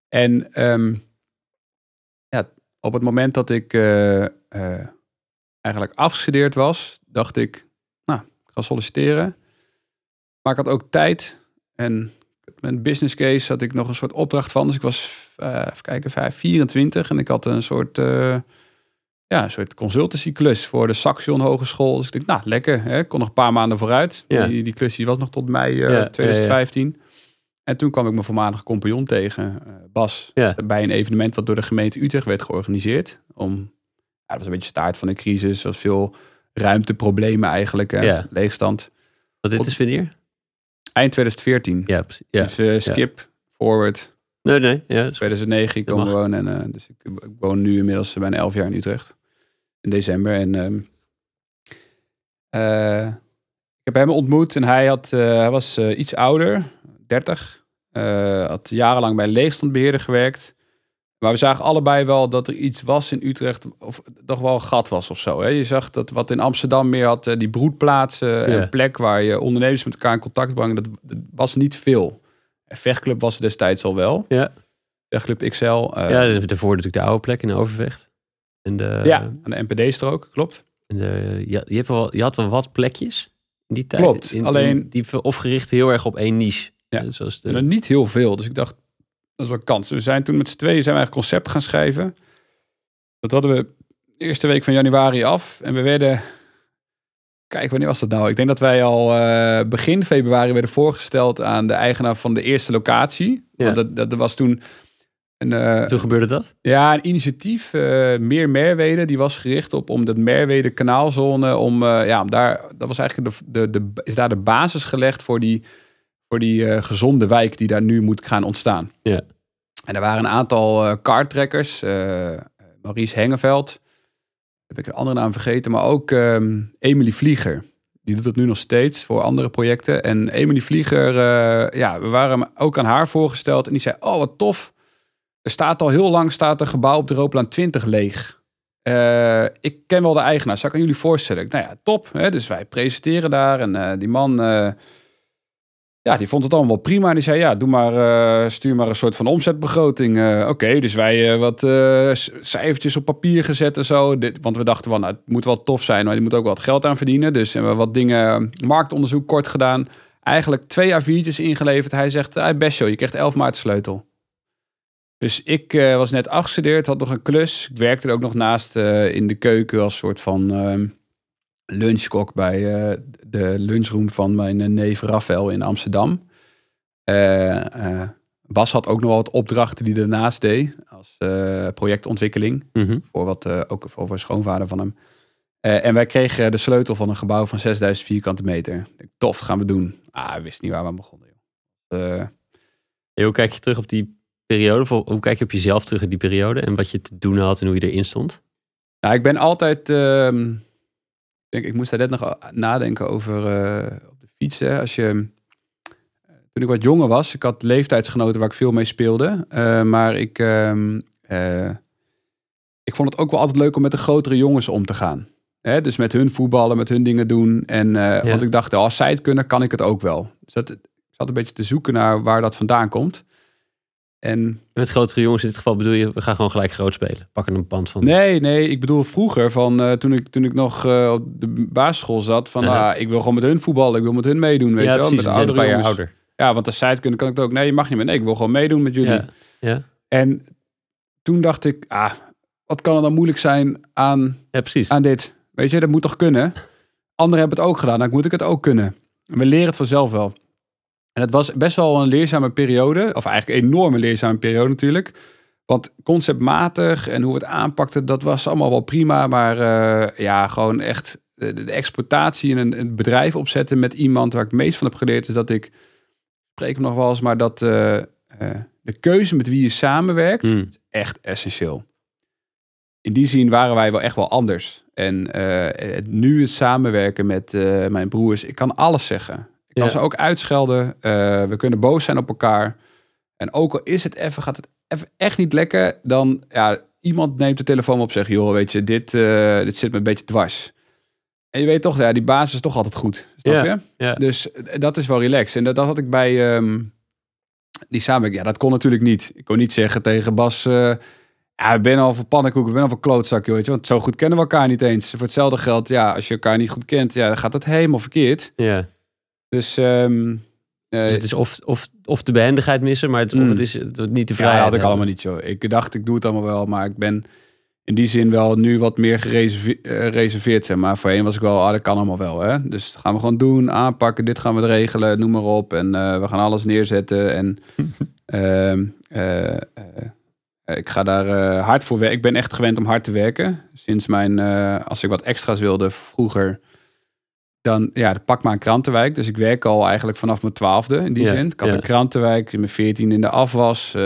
En um, ja, op het moment dat ik uh, uh, eigenlijk afgestudeerd was, dacht ik, nou, ik ga solliciteren. Maar ik had ook tijd. En mijn business case had ik nog een soort opdracht van. Dus ik was, even kijken, 24 en ik had een soort ja, een soort consultancyklus voor de Saxion Hogeschool. Dus ik dacht, nou, lekker. Hè? Ik kon nog een paar maanden vooruit. Ja. Die, die klus die was nog tot mei eh, Ja, ja, ja. 2015. En toen kwam ik mijn voormalige compagnon tegen, eh, Bas, Ja. bij een evenement wat door de gemeente Utrecht werd georganiseerd. Om, ja, dat was een beetje staart van de crisis. Was veel ruimteproblemen eigenlijk? Ja. leegstand. Want dit is wanneer? Eind 2014. Ja, precies. Ja. Dus eh, skip, forward, Nee, nee. Ja, het is- 2009 ik mag. wonen. En, eh, dus ik, ik woon nu inmiddels bijna 11 jaar in Utrecht. In december. En ehm, eh, ik heb hem ontmoet en hij, had, eh, hij was eh, iets ouder, 30. eh, had jarenlang bij leegstandbeheerder gewerkt. Maar we zagen allebei wel dat er iets was in Utrecht, of toch wel een gat was of zo. Hè? Je zag dat wat in Amsterdam meer had, eh, die broedplaatsen, Ja. een plek waar je ondernemers met elkaar in contact brengen, dat, dat was niet veel. En Vechtclub was er destijds al wel. Ja. Vechtclub XL. eh, ja, daarvoor natuurlijk de oude plek in Overvecht. En de, ja, aan de NPD-strook, klopt. en de, je, je, hebt wel, je had wel wat plekjes in die tijd. Klopt, In- in- alleen- die ver- of gericht heel erg op één niche. Ja. De, niet heel veel. Dus ik dacht, dat is wel kans. We zijn toen met z'n tweeën zijn we eigenlijk concept gaan schrijven. Dat hadden we de eerste week van januari af. En we werden... Kijk, wanneer was dat nou? Ik denk dat wij al eh, begin februari werden voorgesteld aan de eigenaar van de eerste locatie. Ja. Want dat, dat, dat was toen een, eh, Toen gebeurde dat? ja, een initiatief, eh, Meer Merwede, die was gericht op om de Merwede kanaalzone, om, ja, om daar, dat was eigenlijk de, de, de, is daar de basis gelegd voor die, voor die eh, gezonde wijk die daar nu moet gaan ontstaan. Ja. En er waren een aantal eh kartrekkers, eh, Maurice Hengeveld, heb ik een andere naam vergeten, maar ook ehm Emily Vlieger. Die doet het nu nog steeds voor andere projecten. En Emily Vlieger, ja, we waren ook aan haar voorgesteld. En die zei, oh wat tof. Er staat al heel lang staat een gebouw op de Rooplaan 20 leeg. Ik ken wel de eigenaar, zou ik aan jullie voorstellen? Ik, nou ja, top. Hè? Dus wij presenteren daar. En die man, ja, die vond het allemaal wel prima. En die zei, ja, doe maar, eh, stuur maar een soort van omzetbegroting. Eh, Oké, dus wij eh, wat cijfertjes op papier gezet en zo. Dit, want we dachten van, nou, het moet wel tof zijn, maar je moet ook wat geld aan verdienen. Dus hebben we wat dingen, marktonderzoek kort gedaan. Eigenlijk twee A4'tjes ingeleverd. Hij zegt, ah, best joh, je krijgt 11 maart sleutel. Dus ik was net afgestudeerd, had nog een klus. Ik werkte er ook nog naast in de keuken als soort van ehm, lunchkok bij eh, de lunchroom van mijn eh, neef Rafael in Amsterdam. Eh, Bas had ook nog wel wat opdrachten die daarnaast deed als projectontwikkeling. Mhm. Voor wat, ook voor schoonvader van hem. En wij kregen de sleutel van een gebouw van 6000 vierkante meter. Tof, gaan we doen. Ah, we wisten niet waar we aan begonnen. Joh. Hey, hoe kijk je terug op die periode? Hoe kijk je op jezelf terug in die periode? En wat je te doen had en hoe je erin stond? Nou, ik ben altijd. ehm, denk, ik moest daar net nog nadenken over eh, op de fiets. Hè. Als je, eh, toen ik wat jonger was, ik had leeftijdsgenoten waar ik veel mee speelde. eh, maar ik, ehm, eh, ik vond het ook wel altijd leuk om met de grotere jongens om te gaan. Hè, dus met hun voetballen, met hun dingen doen. En, Ja. Want ik dacht, als zij het kunnen, kan ik het ook wel. Dus dat, ik zat een beetje te zoeken naar waar dat vandaan komt. En Met grotere jongens in dit geval bedoel je, we gaan gewoon gelijk groot spelen. Pakken een band van. Nee, nee, ik bedoel vroeger, van, eh, toen, ik, toen ik nog eh, op de basisschool zat, van ah, ik wil gewoon met hun voetballen, ik wil met hun meedoen, weet ja, je wel, precies. met de oudere jongens. ouder. Ja, want als zij het kunnen, kan ik het ook. Nee, je mag niet meer. Nee, ik wil gewoon meedoen met jullie. Ja. ja. En toen dacht ik, ah, wat kan er dan moeilijk zijn aan, ja, precies. aan dit? Weet je, dat moet toch kunnen? Anderen hebben het ook gedaan, dan moet ik het ook kunnen. En we leren het vanzelf wel. En het was best wel een leerzame periode, of eigenlijk een enorme leerzame periode natuurlijk. Want conceptmatig en hoe we het aanpakten, dat was allemaal wel prima. Maar eh, ja, gewoon echt de, de exploitatie en een, een bedrijf opzetten met iemand waar ik het meest van heb geleerd, is dat ik, ik spreek hem nog wel eens, maar dat eh, eh, de keuze met wie je samenwerkt, Mm. echt essentieel. In die zin waren wij wel echt wel anders. En het, nu het samenwerken met mijn broers, ik kan alles zeggen. Kan Ja. ze ook uitschelden. Eh, we kunnen boos zijn op elkaar. En ook al is het even, gaat het even echt niet lekker, dan ja, iemand neemt de telefoon op en zegt, joh, weet je, dit, eh, dit zit me een beetje dwars. En je weet toch, ja, die basis is toch altijd goed. Snap je? ja. Dus eh, dat is wel relaxed. En dat, dat had ik bij ehm, die samenwerking. Ja, dat kon natuurlijk niet. Ik kon niet zeggen tegen Bas, eh, ja, ik ben al voor pannenkoek, ik ben al voor klootzak, joh, weet je. Want zo goed kennen we elkaar niet eens. Voor hetzelfde geld, ja, als je elkaar niet goed kent, ja, dan gaat het helemaal verkeerd. ja. Dus, ehm eh, Dus het is of, of, of de behendigheid missen, maar het, of Mm. het is het, niet de ja, vrijheid. dat had ik allemaal niet, joh. Ik dacht, ik doe het allemaal wel, maar ik ben in die zin wel nu wat meer gereserveerd zijn. Maar voorheen was ik wel, ah, dat kan allemaal wel. Hè? Dus dat gaan we gewoon doen, aanpakken, dit gaan we regelen, noem maar op. En uh, we gaan alles neerzetten. En uh, ik ga daar hard voor werken. Ik ben echt gewend om hard te werken. Sinds mijn, als ik wat extra's wilde vroeger, dan ja, pak maar een krantenwijk. Dus ik werk al eigenlijk vanaf mijn twaalfde in die zin. Ik had een krantenwijk, in mijn veertien in de afwas. Uh,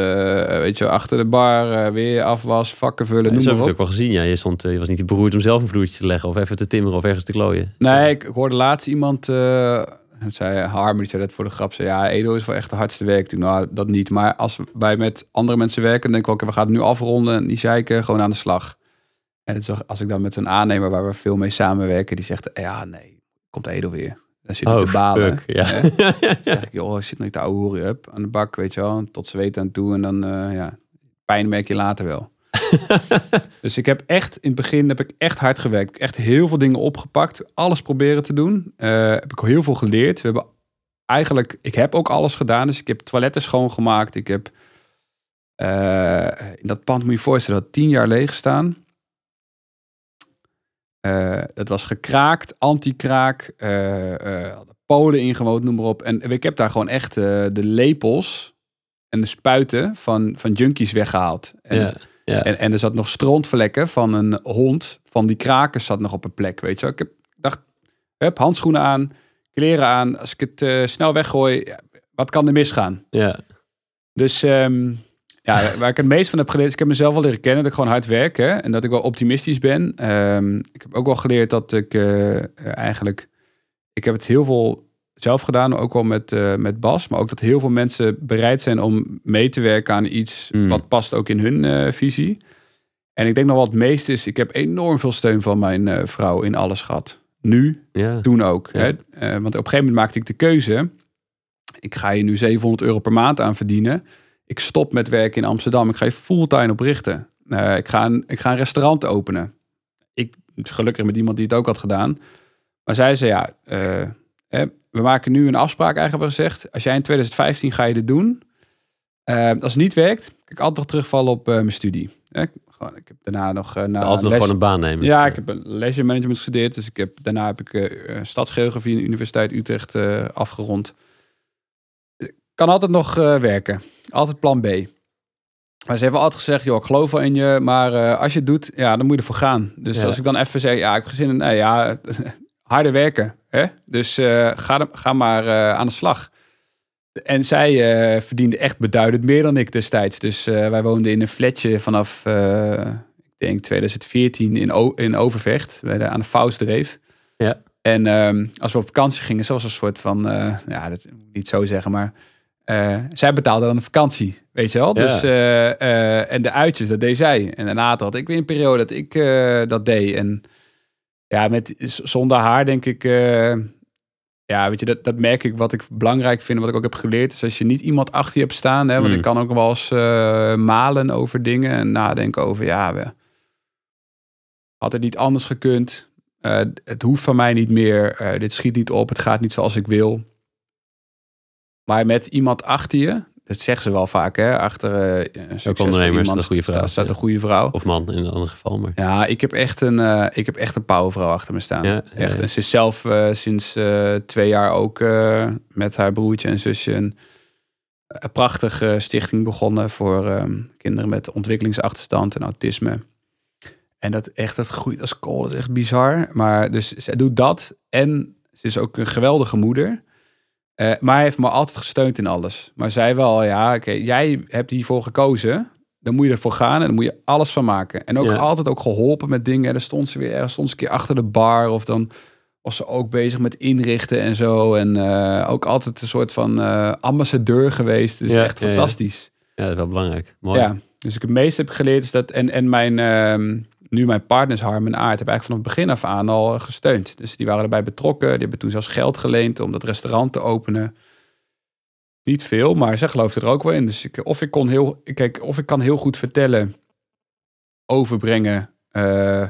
weet je, achter de bar, uh, weer afwas, vakken vullen, ja, noem op. heb ik ook wel gezien. Ja, je, stond, je was niet beroerd om zelf een vloertje te leggen of even te timmeren of ergens te klooien. Nee, ik, hoorde laatst iemand, uh, zei die zei dat voor de grap. Zei, ja, Edo is wel echt de hardste werk. Nou, dat niet. Maar als wij met andere mensen werken, dan denk ik ook, we gaan het nu afronden. En die zeiken gewoon aan de slag. En het is, als ik dan met een aannemer waar we veel mee samenwerken, die zegt, ja, nee, komt Edo weer. Dan zit hij oh, te balen. Fuck, ja. zeg ik, joh, zit nog te ouwe up aan de bak, weet je wel. Tot ze weten aan toe en dan, uh, ja, pijn merk je later wel. dus ik heb echt, in het begin heb ik echt hard gewerkt. Echt heel veel dingen opgepakt. Alles proberen te doen. Uh, heb ik heel veel geleerd. We hebben eigenlijk, ik heb ook alles gedaan. Dus ik heb toiletten schoongemaakt. Ik heb, uh, in dat pand moet je je voorstellen, dat tien jaar leeg staan. Uh, het was gekraakt, anti-kraak, uh, uh, Polen ingewoond, noem maar op. En ik heb daar gewoon echt de lepels en de spuiten van, van junkies weggehaald. En, ja, ja. En, en, er zat nog strontvlekken van een hond, van die kraken zat nog op een plek, weet je Ik heb, dacht, heb handschoenen aan, kleren aan. Als ik het snel weggooi, wat kan er misgaan? Ja. Dus... Um, ja, waar ik het meest van heb geleerd, is ik heb mezelf al leren kennen dat ik gewoon hard werk hè, en dat ik wel optimistisch ben. Um, ik heb ook wel geleerd dat ik uh, eigenlijk, ik heb het heel veel zelf gedaan, ook wel met, uh, met Bas, maar ook dat heel veel mensen bereid zijn om mee te werken aan iets mm. wat past ook in hun uh, visie. En ik denk nog wat het meest is, ik heb enorm veel steun van mijn vrouw in alles gehad. Nu, ja. toen ook. Ja. Hè? want op een gegeven moment maakte ik de keuze, ik ga je nu 700 euro per maand aan verdienen ik stop met werken in Amsterdam. Ik ga je fulltime oprichten. Uh, ik, ga een, ik ga een restaurant openen. Ik gelukkig met iemand die het ook had gedaan. Maar zij zei ja, uh, we maken nu een afspraak eigenlijk gezegd. Als jij in 2015 ga je dit doen. Uh, als het niet werkt, kan ik altijd nog terugvallen op mijn studie. gewoon, ik heb daarna nog... Na altijd nog gewoon een baan nemen. Ja, ik heb een leisure management gestudeerd. Dus ik heb, daarna heb ik stadsgeografie in de Universiteit Utrecht afgerond. Kan altijd nog werken. Altijd plan B. Maar ze hebben altijd gezegd, joh, ik geloof wel in je, maar uh, als je het doet, ja, dan moet je ervoor gaan. Dus als ik dan even zeg, ja, ik heb zin in, nee, ja, harder werken. Hè? Dus uh, ga, ga maar uh, aan de slag. En zij verdiende echt beduidend meer dan ik destijds. Dus wij woonden in een flatje vanaf, ik denk 2014 in, o in Overvecht, bij de, aan de Faustdreef. Ja. En um, als we op vakantie gingen, zoals een soort van, ja, dat moet ik niet zo zeggen, maar uh, zij betaalde dan de vakantie, weet je wel. Dus, uh, en de uitjes, dat deed zij. En daarna had ik weer een periode dat ik dat deed. En ja, met, zonder haar denk ik... ja, weet je, dat, dat merk ik wat ik belangrijk vind. Wat ik ook heb geleerd. Is als je niet iemand achter je hebt staan. Hè, want mm. ik kan ook wel eens malen over dingen. En nadenken over, ja, we, had het niet anders gekund. het hoeft van mij niet meer. dit schiet niet op. Het gaat niet zoals ik wil. Maar met iemand achter je, dat zeggen ze wel vaak, hè? Achter uh, een ondernemers, iemand, een goede vrouw. staat een goede vrouw. Of man in een ander geval. Maar. Ja, ik heb echt een, uh, ik heb echt een powervrouw achter me staan. Ja, echt. En ze is zelf uh, sinds twee jaar ook met haar broertje en zusje een, een prachtige stichting begonnen voor um, kinderen met ontwikkelingsachterstand en autisme. En dat echt, dat groeit als kool. Dat is echt bizar. Maar dus zij doet dat. En ze is ook een geweldige moeder. Uh, maar hij heeft me altijd gesteund in alles. Maar zei wel, ja, oké, jij hebt hiervoor gekozen. Dan moet je ervoor gaan en dan moet je alles van maken. En ook altijd ook geholpen met dingen. En dan stond ze weer ergens, stond ze een keer achter de bar. Of dan was ze ook bezig met inrichten en zo. En uh, ook altijd een soort van uh, ambassadeur geweest. Dus echt fantastisch. Ja, dat is wel belangrijk. Mooi. Ja, dus ik het meeste heb geleerd is dat... En, en mijn... Nu mijn partners Harm en Aard hebben eigenlijk vanaf het begin af aan al gesteund. Dus die waren erbij betrokken. Die hebben toen zelfs geld geleend om dat restaurant te openen. Niet veel, maar zij geloofden er ook wel in. Dus ik, of, ik kon heel, kijk, of ik kan heel goed vertellen, overbrengen uh,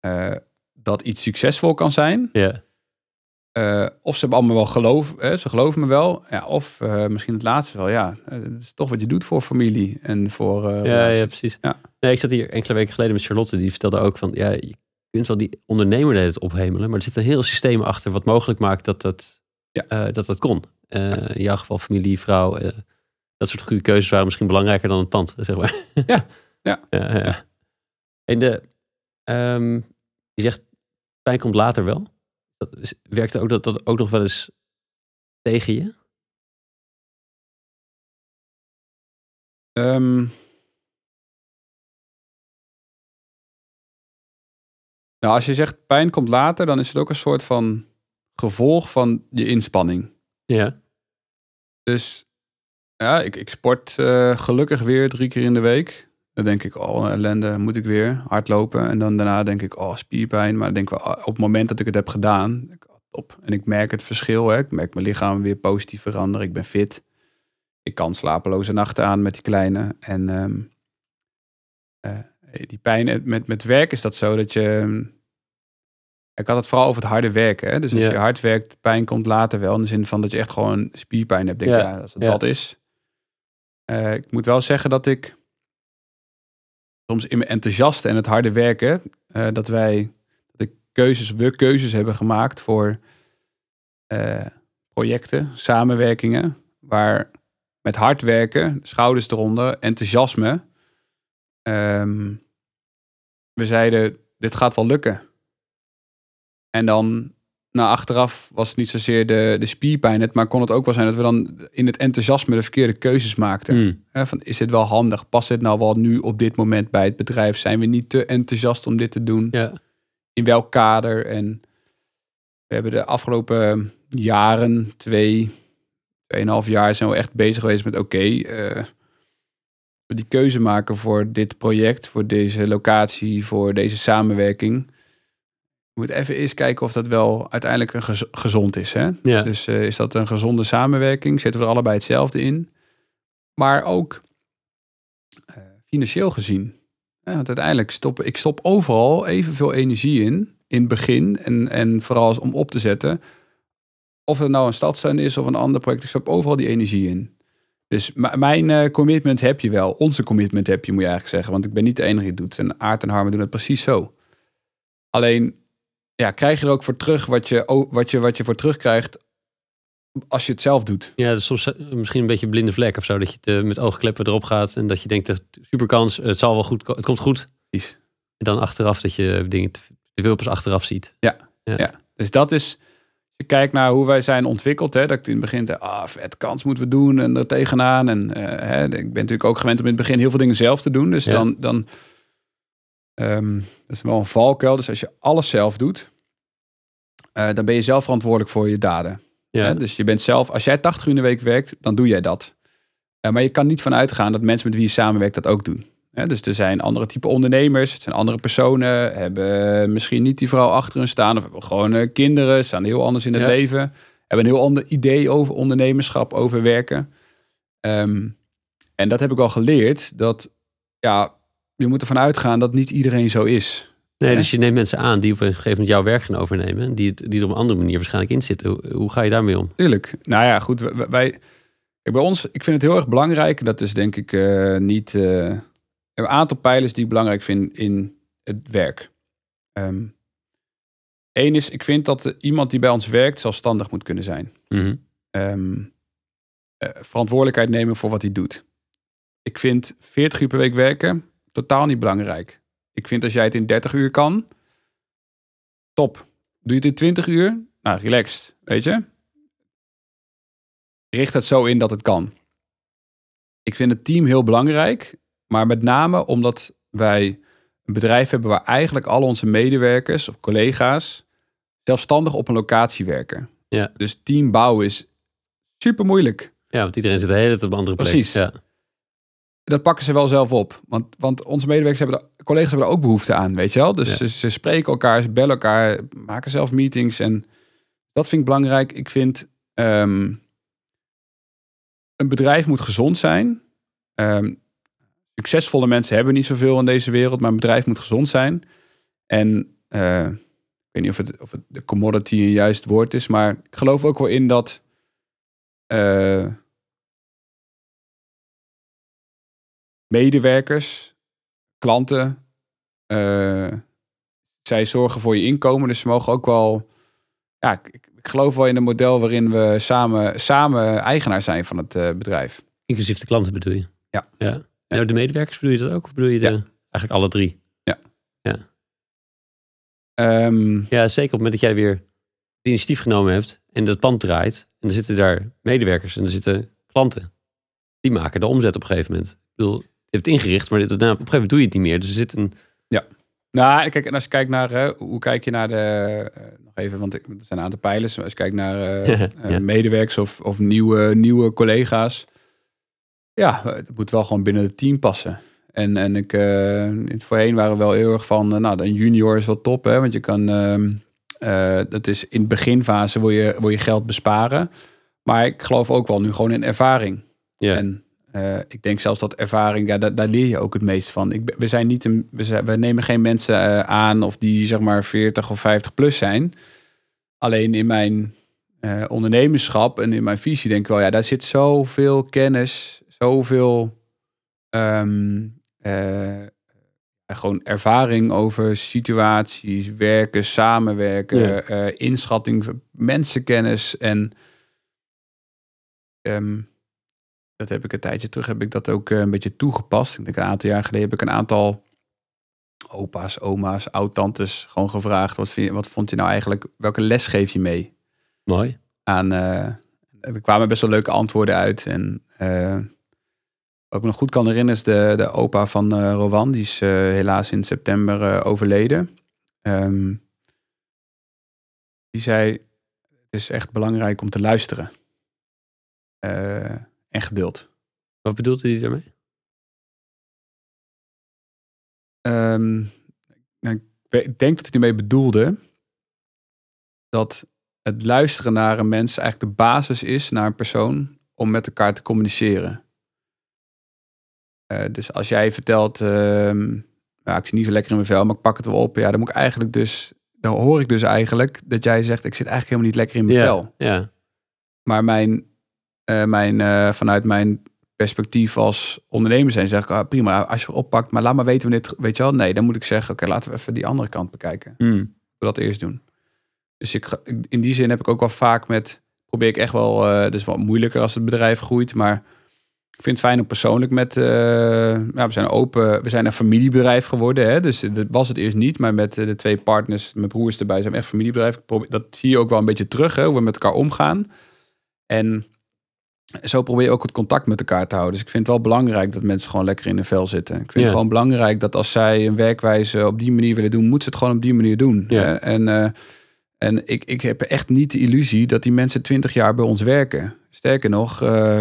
uh, dat iets succesvol kan zijn. Ja. Eh, of ze hebben allemaal wel geloof, hè, ze geloven me wel. Ja, of eh, misschien het laatste wel. Ja, eh, het is toch wat je doet voor familie en voor. eh, Ja, ja, precies. Ja. Nee, ik zat hier enkele weken geleden met Charlotte. Die vertelde ook van, ja, je kunt wel die ondernemer tijd ophemelen. Maar er zit een heel systeem achter wat mogelijk maakt dat dat, Ja. eh, dat, dat kon. Eh, In jouw geval familie, vrouw. eh, dat soort goede keuzes waren misschien belangrijker dan het pand, zeg maar. Ja, ja. ja, ja. En de, ehm, je zegt, pijn komt later wel. Dat is, werkte ook dat, dat ook nog wel eens tegen je? Ehm, nou, als je zegt pijn komt later, dan is het ook een soort van gevolg van je inspanning. Ja. Dus ja, ik, ik sport eh, gelukkig weer drie keer in de week. Dan denk ik, oh ellende, moet ik weer hardlopen. En dan daarna denk ik, oh spierpijn. Maar dan denk ik wel, op het moment dat ik het heb gedaan, oh, top. En ik merk het verschil. Hè. Ik merk mijn lichaam weer positief veranderen. Ik ben fit. Ik kan slapeloze nachten aan met die kleine. En ehm, eh, die pijn met, met werk is dat zo dat je... ehm, Ik had het vooral over het harde werken. Hè? Dus als Ja. je hard werkt, pijn komt later wel. In de zin van dat je echt gewoon spierpijn hebt. Denk Ja, ja, als het ja. dat is. Eh, ik moet wel zeggen dat ik soms in mijn enthousiaste en het harde werken, eh, dat wij dat ik keuzes, we keuzes hebben gemaakt voor eh, projecten, samenwerkingen, waar met hard werken, schouders eronder, enthousiasme, ehm, we zeiden, dit gaat wel lukken. En dan, nou achteraf was het niet zozeer de, de spierpijn, het, maar kon het ook wel zijn dat we dan in het enthousiasme de verkeerde keuzes maakten. Hmm. Van, is dit wel handig? Past dit nou wel nu op dit moment bij het bedrijf? Zijn we niet te enthousiast om dit te doen? Ja. In welk kader? En we hebben de afgelopen jaren, twee, tweeënhalf jaar, zijn we echt bezig geweest met oké, eh, we die keuze maken voor dit project, voor deze locatie, voor deze samenwerking. We moeten even eens kijken of dat wel uiteindelijk een gez- gezond is. Hè? Ja. Dus eh, is dat een gezonde samenwerking? Zetten we er allebei hetzelfde in? Maar ook eh, financieel gezien. Ja, want uiteindelijk stop ik stop overal evenveel energie in. In het begin en, en vooral als om op te zetten. Of het nou een stadstuin is of een ander project. Ik stop overal die energie in. Dus mijn eh, commitment heb je wel. Onze commitment heb je, moet je eigenlijk zeggen. Want ik ben niet de enige die het doet. En Aard en Harmen doen het precies zo. Alleen, ja, krijg je er ook voor terug wat je, wat je, wat je voor terugkrijgt als je het zelf doet. Ja, dus soms eh, misschien een beetje blinde vlek of zo. Dat je het, eh, met oogkleppen erop gaat en dat je denkt, super kans, het zal wel goed, het komt goed. Precies. En dan achteraf dat je dingen te, te veel pas achteraf ziet. Dus dat is, je kijkt naar hoe wij zijn ontwikkeld, hè, dat ik in het begin ah, vet kans moeten we doen en er tegenaan. En eh, hè, ik ben natuurlijk ook gewend om in het begin heel veel dingen zelf te doen. Dus Ja. dan, dan dat is wel een valkuil. Dus als je alles zelf doet, eh, dan ben je zelf verantwoordelijk voor je daden. Ja, Hè? Dus je bent zelf, als jij 80 uur in de week werkt, dan doe jij dat. Eh, maar je kan niet vanuit gaan dat mensen met wie je samenwerkt dat ook doen. Hè? Dus er zijn andere type ondernemers, het zijn andere personen, hebben misschien niet die vrouw achter hun staan, of hebben gewoon eh, kinderen, staan heel anders in het Ja. leven, hebben een heel ander idee over ondernemerschap, over werken. Ehm, en dat heb ik al geleerd, dat ja, je moet ervan uitgaan dat niet iedereen zo is. nee, hè? dus je neemt mensen aan die op een gegeven moment jouw werk gaan overnemen. en Die, die er op een andere manier waarschijnlijk in zitten. Hoe, hoe ga je daarmee om? Tuurlijk. Nou ja, goed. wij- bij ons, ik vind het heel erg belangrijk. Dat is denk ik eh, niet. eh, een aantal pijlers die ik belangrijk vind in het werk. Eén is, ik vind dat iemand die bij ons werkt zelfstandig moet kunnen zijn. Ehm, eh, verantwoordelijkheid nemen voor wat hij doet. Ik vind 40 uur per week werken totaal niet belangrijk. Ik vind als jij het in 30 uur kan, top. Doe je het in 20 uur? Nou, relaxed, weet je. Richt het zo in dat het kan. Ik vind het team heel belangrijk, maar met name omdat wij een bedrijf hebben waar eigenlijk al onze medewerkers of collega's zelfstandig op een locatie werken. Ja. Dus team bouwen is super moeilijk. Ja, want iedereen zit de hele tijd op een andere plek. Precies. Ja. Dat pakken ze wel zelf op. Want, want onze medewerkers hebben er, collega's hebben er ook behoefte aan, weet je wel. Dus Ja. ze, ze spreken elkaar, ze bellen elkaar, maken zelf meetings. En dat vind ik belangrijk. Ik vind ehm, een bedrijf moet gezond zijn. Ehm, succesvolle mensen hebben niet zoveel in deze wereld, maar een bedrijf moet gezond zijn. En eh, weet niet of het, of het de commodity een juist woord is, maar ik geloof ook wel in dat eh, medewerkers, klanten, eh, zij zorgen voor je inkomen. Dus ze mogen ook wel, ja, ik, ik geloof wel in een model waarin we samen, samen eigenaar zijn van het bedrijf. Inclusief de klanten bedoel je? Ja. ja. En nou, de medewerkers bedoel je dat ook? Of bedoel je de, Ja. eigenlijk alle drie? Ehm, Ja, zeker op het moment dat jij weer het initiatief genomen hebt en dat pand draait. En er zitten daar medewerkers en er zitten klanten. Die maken de omzet op een gegeven moment. Ik bedoel, je hebt het ingericht, maar dit, nou, op een gegeven moment doe je het niet meer. Dus er zit een... Nou, kijk, en als je kijkt naar hè, hoe kijk je naar de. eh, nog even, want ik, er zijn een aantal pijlers. Als je kijkt naar eh, eh, Ja. medewerkers of, of nieuwe, nieuwe collega's. Ja, het moet wel gewoon binnen het team passen. En, en ik, eh, voorheen waren we wel heel erg van, eh, nou, een junior is wel top, hè, want je kan, ehm, eh, dat is in de beginfase wil je, wil je geld besparen. Maar ik geloof ook wel nu gewoon in ervaring. Ja. En ik denk zelfs dat ervaring, ja, daar, daar leer je ook het meest van. Ik, we, zijn niet een, we, zijn, we nemen geen mensen aan of die zeg maar 40 of 50 plus zijn. Alleen in mijn ondernemerschap en in mijn visie denk ik wel, ja, daar zit zoveel kennis, zoveel ehm, eh, gewoon ervaring over situaties, werken, samenwerken, Ja. eh, inschatting, mensenkennis en ehm, dat heb ik een tijdje terug, heb ik dat ook eh, een beetje toegepast. Ik denk een aantal jaar geleden heb ik een aantal opa's, oma's, oud-tantes gewoon gevraagd, wat, vind je, wat vond je nou eigenlijk, welke les geef je mee Mooi. aan, er kwamen best wel leuke antwoorden uit en wat ik me nog goed kan herinneren is de, de opa van eh, Rowan, die is eh, helaas in september eh, overleden. Ehm, die zei, het is echt belangrijk om te luisteren. En geduld. Wat bedoelde hij daarmee? Ehm, nou, ik denk dat hij ermee bedoelde dat het luisteren naar een mens eigenlijk de basis is naar een persoon om met elkaar te communiceren. Eh, dus als jij vertelt, ehm, ja, ik zit niet zo lekker in mijn vel, maar ik pak het wel op. Ja, dan moet ik eigenlijk dus, dan hoor ik dus eigenlijk dat jij zegt, ik zit eigenlijk helemaal niet lekker in mijn vel. Ja. Maar mijn, eh, mijn, eh, vanuit mijn perspectief als ondernemer zijn, zeg ik, ah, prima, als je het oppakt, maar laat maar weten wanneer weet je wel, nee, dan moet ik zeggen, oké, laten we even die andere kant bekijken. Hmm. We dat eerst doen. Dus ik, in die zin heb ik ook wel vaak met, probeer ik echt wel, eh dus wat moeilijker als het bedrijf groeit, maar ik vind het fijn om persoonlijk met, eh, ja, we zijn open, we zijn een familiebedrijf geworden, hè, dus dat was het eerst niet, maar met eh, de twee partners, mijn broers erbij, zijn we echt familiebedrijf. Dat zie je ook wel een beetje terug, hè, hoe we met elkaar omgaan. En zo probeer je ook het contact met elkaar te houden. Dus ik vind het wel belangrijk dat mensen gewoon lekker in hun vel zitten. Ik vind Ja. het gewoon belangrijk dat als zij een werkwijze op die manier willen doen, moeten ze het gewoon op die manier doen. Ja. hè. En, eh, en ik, ik heb echt niet de illusie dat die mensen twintig jaar bij ons werken. Sterker nog, eh,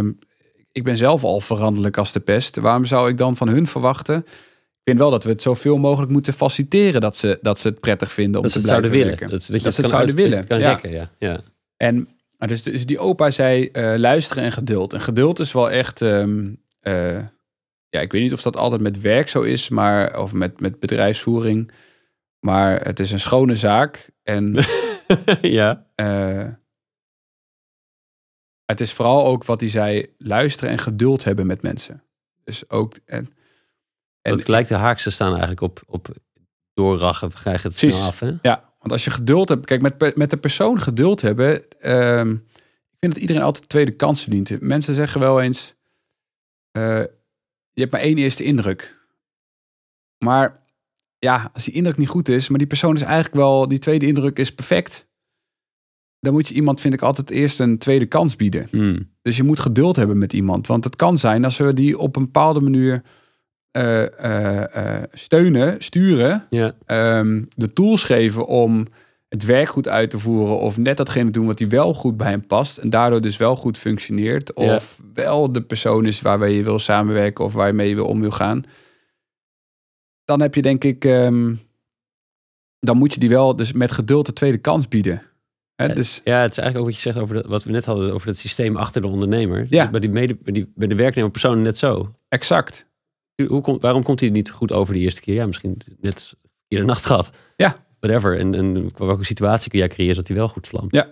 ik ben zelf al veranderlijk als de pest. Waarom zou ik dan van hun verwachten? Ik vind wel dat we het zoveel mogelijk moeten faciliteren dat ze, dat ze het prettig vinden om Dat te blijven zouden willen. werken. Dat, dat je Dat het ze het zouden uit- dat willen, het kan ja. rekken, ja. ja. En dus, dus die opa zei eh, luisteren en geduld. En geduld is wel echt. ehm, eh, ja, ik weet niet of dat altijd met werk zo is, maar of met, met bedrijfsvoering. Maar het is een schone zaak. En ja. eh, het is vooral ook wat hij zei: luisteren en geduld hebben met mensen. Dus ook. En, en Dat lijkt de haakse staan eigenlijk op, op doorrachen. Krijgen het Precies. snel af, hè? Ja, want als je geduld hebt, kijk, met, met de persoon geduld hebben, ehm, ik vind dat iedereen altijd tweede kans verdient. Mensen zeggen wel eens, eh, je hebt maar één eerste indruk. Maar ja, als die indruk niet goed is, maar die persoon is eigenlijk wel, die tweede indruk is perfect. Dan moet je iemand, vind ik, altijd eerst een tweede kans bieden. Hmm. Dus je moet geduld hebben met iemand. Want het kan zijn als we die op een bepaalde manier eh, eh, eh, steunen, sturen, ehm, de tools geven om het werk goed uit te voeren. Of net datgene doen wat hij wel goed bij hem past. En daardoor dus wel goed functioneert. Of wel de persoon is waarmee je wil samenwerken of waarmee je wil om wil gaan. Dan heb je denk ik, ehm, dan moet je die wel dus met geduld de tweede kans bieden. Ja, dus Ja, het is eigenlijk ook wat je zegt over wat we net hadden over het systeem achter de ondernemer. Ja. Bij, die mede, bij, die, bij de werknemer persoon net zo. exact. Hoe komt, waarom komt hij niet goed over de eerste keer? Ja, misschien net iedere nacht gehad. whatever. En, en welke situatie kun jij creëren dat hij wel goed vlamt. Ja.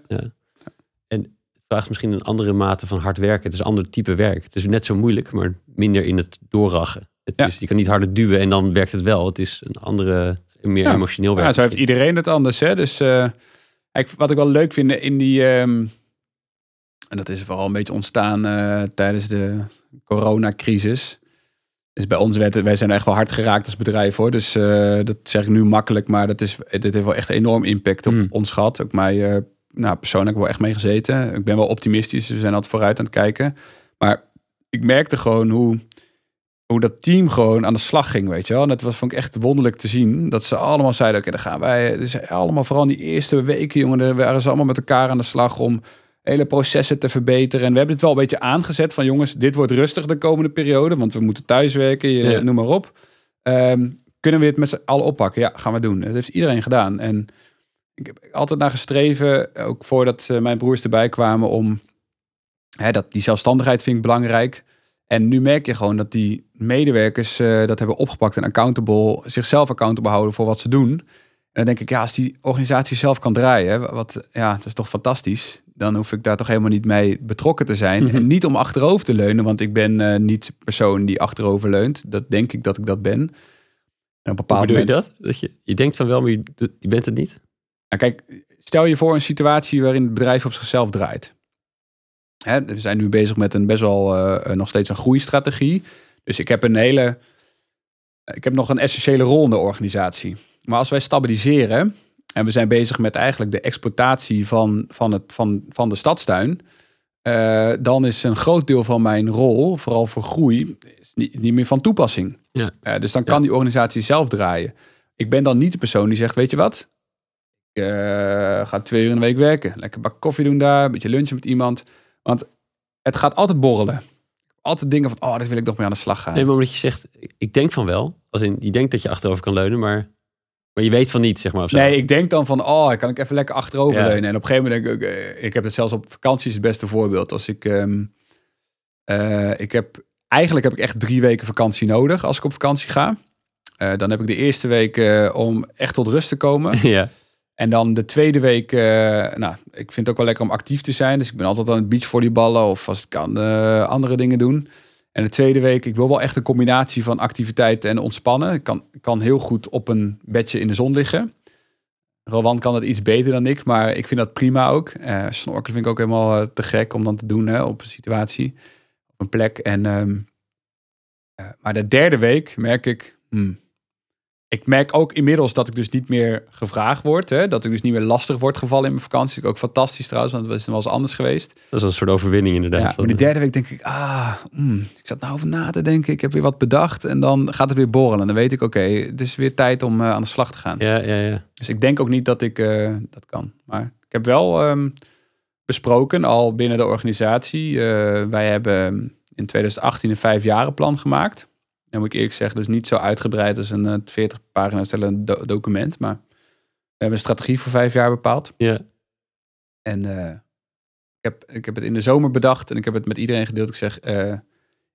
En het vraagt misschien een andere mate van hard werken. Het is een ander type werk. Het is net zo moeilijk, maar minder in het doorrachen. Het Ja. is, je kan niet harder duwen en dan werkt het wel. Het is een andere, meer Ja. emotioneel werk. Ja, zo heeft iedereen het anders. Hè? Dus eh, ik, wat ik wel leuk vind in die... ehm, en dat is vooral een beetje ontstaan eh, tijdens de coronacrisis. Dus bij ons, werd, wij zijn echt wel hard geraakt als bedrijf hoor. Dus eh, dat zeg ik nu makkelijk, maar dat is, dit heeft wel echt enorm impact op Mm. ons gehad. Ook mij eh, nou, persoonlijk wel echt mee gezeten. Ik ben wel optimistisch, dus we zijn altijd vooruit aan het kijken. Maar ik merkte gewoon hoe, hoe dat team gewoon aan de slag ging, weet je wel. En dat was, vond ik echt wonderlijk te zien. Dat ze allemaal zeiden, oké, dan gaan wij... Dus allemaal, vooral in die eerste weken, jongen, daar waren ze allemaal met elkaar aan de slag om hele processen te verbeteren. En we hebben het wel een beetje aangezet van, jongens, dit wordt rustig de komende periode, want we moeten thuiswerken, je, Ja. noem maar op. Ehm, kunnen we dit met z'n allen oppakken? Ja, gaan we doen. Dat heeft iedereen gedaan. En ik heb altijd naar gestreven, ook voordat eh, mijn broers erbij kwamen, om hè, dat, die zelfstandigheid vind ik belangrijk. En nu merk je gewoon dat die medewerkers eh, dat hebben opgepakt en accountable, zichzelf accountable houden voor wat ze doen. En dan denk ik, ja, als die organisatie zelf kan draaien, wat, ja, dat is toch fantastisch. Dan hoef ik daar toch helemaal niet mee betrokken te zijn. Mhm. En niet om achterover te leunen, want ik ben eh, niet de persoon die achterover leunt. Dat denk ik dat ik dat ben. En op Hoe bedoel je dat? dat je, je denkt van wel, maar je, je bent het niet? Nou, kijk, stel je voor een situatie waarin het bedrijf op zichzelf draait. Hè, we zijn nu bezig met een best wel eh, nog steeds een groeistrategie. Dus ik heb een hele. Ik heb nog een essentiële rol in de organisatie. Maar als wij stabiliseren. En we zijn bezig met eigenlijk de exploitatie van, van, het, van, van de stadstuin. eh, dan is een groot deel van mijn rol, vooral voor groei, niet, niet meer van toepassing. Ja. Eh, dus dan Ja. kan die organisatie zelf draaien. Ik ben dan niet de persoon die zegt: Weet je wat? Ik eh, ga twee uur in de week werken. Lekker bak koffie doen daar, een beetje lunchen met iemand. Want het gaat altijd borrelen. Altijd dingen van: Oh, dit wil ik nog mee aan de slag gaan. Nee, maar omdat je zegt, ik- denk van wel. Als in, je denkt dat je achterover kan leunen, maar, maar je weet van niet, zeg maar. Of zo. Nee, ik denk dan van, oh, kan ik even lekker achterover Ja. leunen. En op een gegeven moment denk ik, eh, ik heb het zelfs op vakantie is het beste voorbeeld. Als ik, ehm, eh, ik heb, eigenlijk heb ik echt drie weken vakantie nodig als ik op vakantie ga. Eh, dan heb ik de eerste week om echt tot rust te komen. ja. En dan de tweede week, eh, nou, ik vind het ook wel lekker om actief te zijn. Dus ik ben altijd aan het beachvolleyballen of als kan eh, andere dingen doen. En de tweede week, ik wil wel echt een combinatie van activiteiten en ontspannen. Ik kan, kan heel goed op een bedje in de zon liggen. Rowan kan het iets beter dan ik, maar ik vind dat prima ook. Eh snorkelen vind ik ook helemaal te gek om dan te doen hè, op een situatie, op een plek. En, ehm, eh, maar de derde week merk ik, hmm, ik merk ook inmiddels dat ik dus niet meer gevraagd word. Hè? Dat ik dus niet meer lastig word gevallen in mijn vakantie. Dat is ook fantastisch trouwens, want het was wel eens anders geweest. Dat is een soort overwinning inderdaad. Ja, maar de derde week denk ik, ah, mm, ik zat nou over na te denken. Ik heb weer wat bedacht en dan gaat het weer borrelen. En dan weet ik, oké, het is weer tijd om eh, aan de slag te gaan. ja, ja, ja. Dus ik denk ook niet dat ik eh, dat kan. Maar ik heb wel ehm, besproken, al binnen de organisatie. eh, wij hebben in 2018 een vijfjarenplan gemaakt. Dan moet ik eerlijk zeggen, dat is niet zo uitgebreid als een eh, 40 pagina's stellend do- document. Maar we hebben een strategie voor vijf jaar bepaald. ja. En eh, ik, heb, ik heb het in de zomer bedacht en ik heb het met iedereen gedeeld. Ik zeg, eh,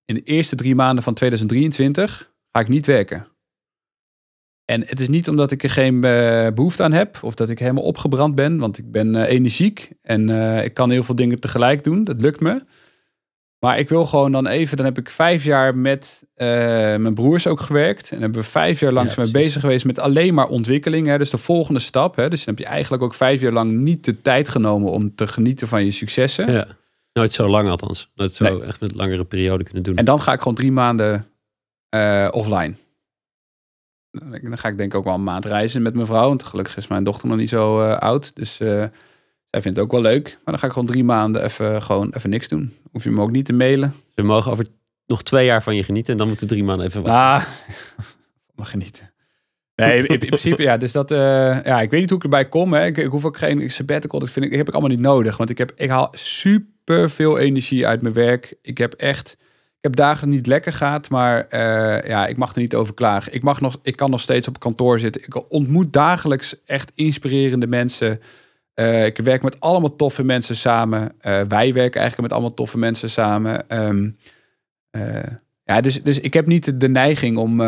in de eerste drie maanden van 2023 ga ik niet werken. En het is niet omdat ik er geen eh, behoefte aan heb of dat ik helemaal opgebrand ben, want ik ben eh, energiek en eh, ik kan heel veel dingen tegelijk doen. Dat lukt me. Maar ik wil gewoon dan even, dan heb ik vijf jaar met eh, mijn broers ook gewerkt. En hebben we vijf jaar lang Ja, precies. bezig geweest met alleen maar ontwikkeling. Hè? Dus de volgende stap. Hè? Dus dan heb je eigenlijk ook vijf jaar lang niet de tijd genomen om te genieten van je successen. ja. Nooit zo lang althans. Nooit zo Nee. echt met een langere periode kunnen doen. En dan ga ik gewoon drie maanden eh, offline. Dan ga ik denk ik ook wel een maand reizen met mijn vrouw. Want gelukkig is mijn dochter nog niet zo eh, oud. Dus zij vindt het ook wel leuk. Maar dan ga ik gewoon drie maanden even, gewoon even niks doen. Hoef je me ook niet te mailen. We mogen over nog twee jaar van je genieten en dan moeten we drie maanden even wachten. Ah, mag genieten. Nee, in, in principe, ja, dus dat, eh, ja, ik weet niet hoe ik erbij kom. Hè. Ik, ik hoef ook geen sabbatical, dat vind ik, heb ik allemaal niet nodig. Want ik, heb, ik haal super veel energie uit mijn werk. Ik heb echt, ik heb dagen niet lekker gaat, maar eh, ja, ik mag er niet over klagen. Ik, mag nog, ik kan nog steeds op kantoor zitten. Ik ontmoet dagelijks echt inspirerende mensen. Eh, ik werk met allemaal toffe mensen samen. Eh, wij werken eigenlijk met allemaal toffe mensen samen. Ehm, eh, ja, dus, dus ik heb niet de neiging om,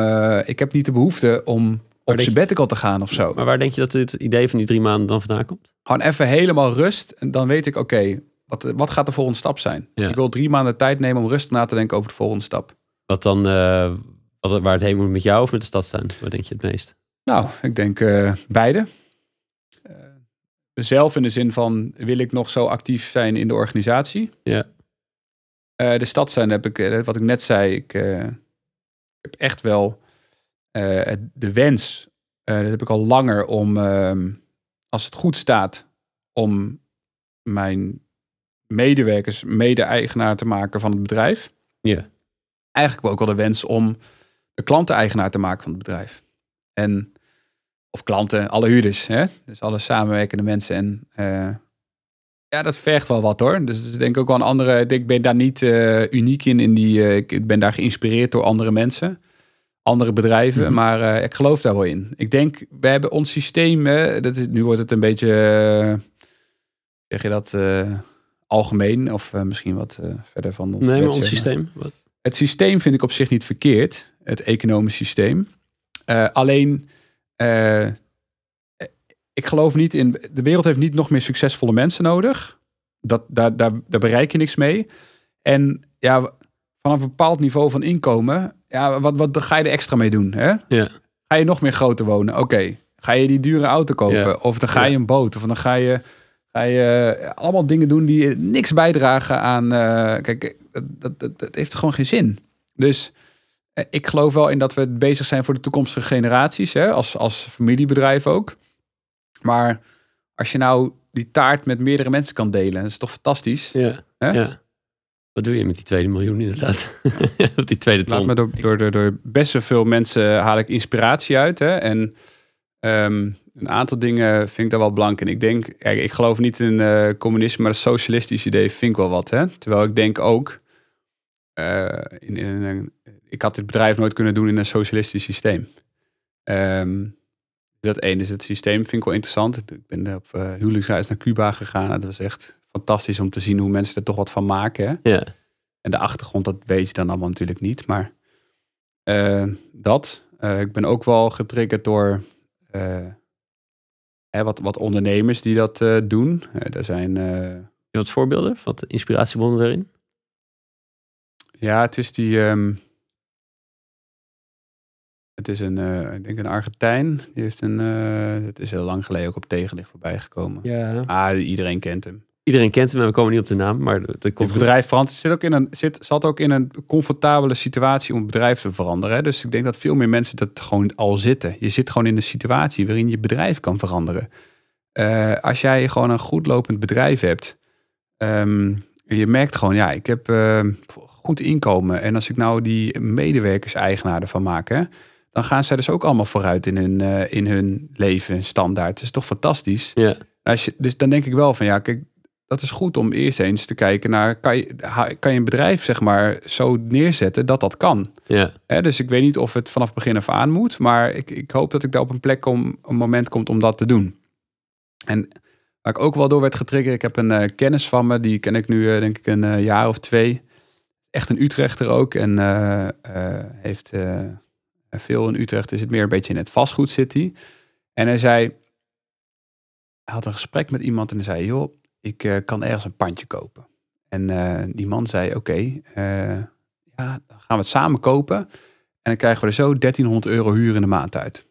ik heb niet de behoefte om op denk je- sabbatical te gaan of zo. Maar waar denk je dat dit idee van die drie maanden dan vandaan komt? Gewoon even helemaal rust. En dan weet ik, oké, wat, wat gaat de volgende stap zijn? Ja. Ik wil drie maanden tijd nemen om rustig na te denken over de volgende stap. Wat dan, wat, waar het heen moet met jou of met de stadstuin? Waar denk je het meest? Nou, ik denk beide. Zelf in de zin van, wil ik nog zo actief zijn in de organisatie? Ja. Eh, de stad zijn heb ik, eh, wat ik net zei, ik eh, heb echt wel de wens, dat heb ik al langer, om, ehm, als het goed staat, om mijn medewerkers mede-eigenaar te maken van het bedrijf. Ja. Eigenlijk ook wel de wens om de klanten-eigenaar te maken van het bedrijf. En, of klanten, alle huurders, hè? dus alle samenwerkende mensen. En eh, ja, dat vergt wel wat hoor. Dus ik denk ook wel een andere. Ik ben daar niet eh, uniek in. in die, eh, ik ben daar geïnspireerd door andere mensen, andere bedrijven. Mhm. Maar ik geloof daar wel in. Ik denk, we hebben ons systeem. dat is, nu wordt het een beetje. zeg je dat algemeen of misschien wat verder van ons Nee, maar ons systeem? Wat? Het systeem vind ik op zich niet verkeerd, het economisch systeem. Alleen, eh, ik geloof niet in. De wereld heeft niet nog meer succesvolle mensen nodig. Dat, daar, daar, daar bereik je niks mee. En ja, vanaf een bepaald niveau van inkomen, ja, wat, wat ga je er extra mee doen? Hè? Ja. Ga je nog meer groter wonen? Oké. Ga je die dure auto kopen? Ja. Of dan ga je een boot? Of dan ga je, ga je eh, allemaal dingen doen die niks bijdragen aan... eh, kijk, dat, dat, dat, heeft gewoon geen zin. Dus eh, ik geloof wel in dat we bezig zijn voor de toekomstige generaties. Hè? Als, als familiebedrijf ook. Maar als je nou die taart met meerdere mensen kan delen... dat is toch fantastisch? Ja. Hè? ja. Wat doe je met die tweede miljoen inderdaad? Op die tweede Laat ton. me door, door, door, door best wel veel mensen haal ik inspiratie uit. Hè? En ehm, een aantal dingen vind ik daar wel belangrijk in. Ik denk, kijk, ik geloof niet in eh, communisme, maar het socialistisch idee vind ik wel wat. Hè? Terwijl ik denk ook, eh, in, in een- ik had dit bedrijf nooit kunnen doen in een socialistisch systeem. Ehm, dat één is het systeem, vind ik wel interessant. Ik ben op eh, huwelijksreis naar Cuba gegaan. en Dat was echt fantastisch om te zien hoe mensen er toch wat van maken. Hè? Ja. En de achtergrond, dat weet je dan allemaal natuurlijk niet. Maar eh, dat. Eh, ik ben ook wel getriggerd door hè, wat, wat ondernemers die dat doen. Er zijn, wat voorbeelden? Wat inspiratiebronnen daarin? ja, het is die. ehm, het is een, eh, ik denk een Argentijn. Die heeft een, eh, het is heel lang geleden ook op tegenlicht voorbij gekomen. Ja. Ah, iedereen kent hem. Iedereen kent hem, maar we komen niet op de naam. Maar dat komt Het bedrijf verandert. Zit ook in een, zit, zat ook in een comfortabele situatie om het bedrijf te veranderen. hè. Dus ik denk dat veel meer mensen dat gewoon al zitten. Je zit gewoon in een situatie waarin je bedrijf kan veranderen. Eh, als jij gewoon een goed lopend bedrijf hebt. ehm, je merkt gewoon, ja, ik heb goed inkomen. En als ik nou die medewerkers eigenaar ervan maak, hè, dan gaan zij dus ook allemaal vooruit in hun, eh, in hun leven standaard. Het is toch fantastisch. Ja. Als je, dus dan denk ik wel van ja, kijk, dat is goed om eerst eens te kijken naar, kan je, kan je een bedrijf zeg maar zo neerzetten dat dat kan. Ja. Hè, dus ik weet niet of het vanaf begin af aan moet, maar ik, ik hoop dat ik daar op een plek kom, een moment komt om dat te doen. En waar ik ook wel door werd getriggerd, ik heb een eh, kennis van me, die ken ik nu eh, denk ik een jaar of twee. Echt een Utrechter ook en heeft veel in Utrecht, is het meer een beetje in het vastgoed zit. En hij zei, hij had een gesprek met iemand en hij zei, joh, ik eh, kan ergens een pandje kopen. En eh, die man zei, oké, eh, ja, dan gaan we het samen kopen. En dan krijgen we er zo 1300 euro huur in de maand uit.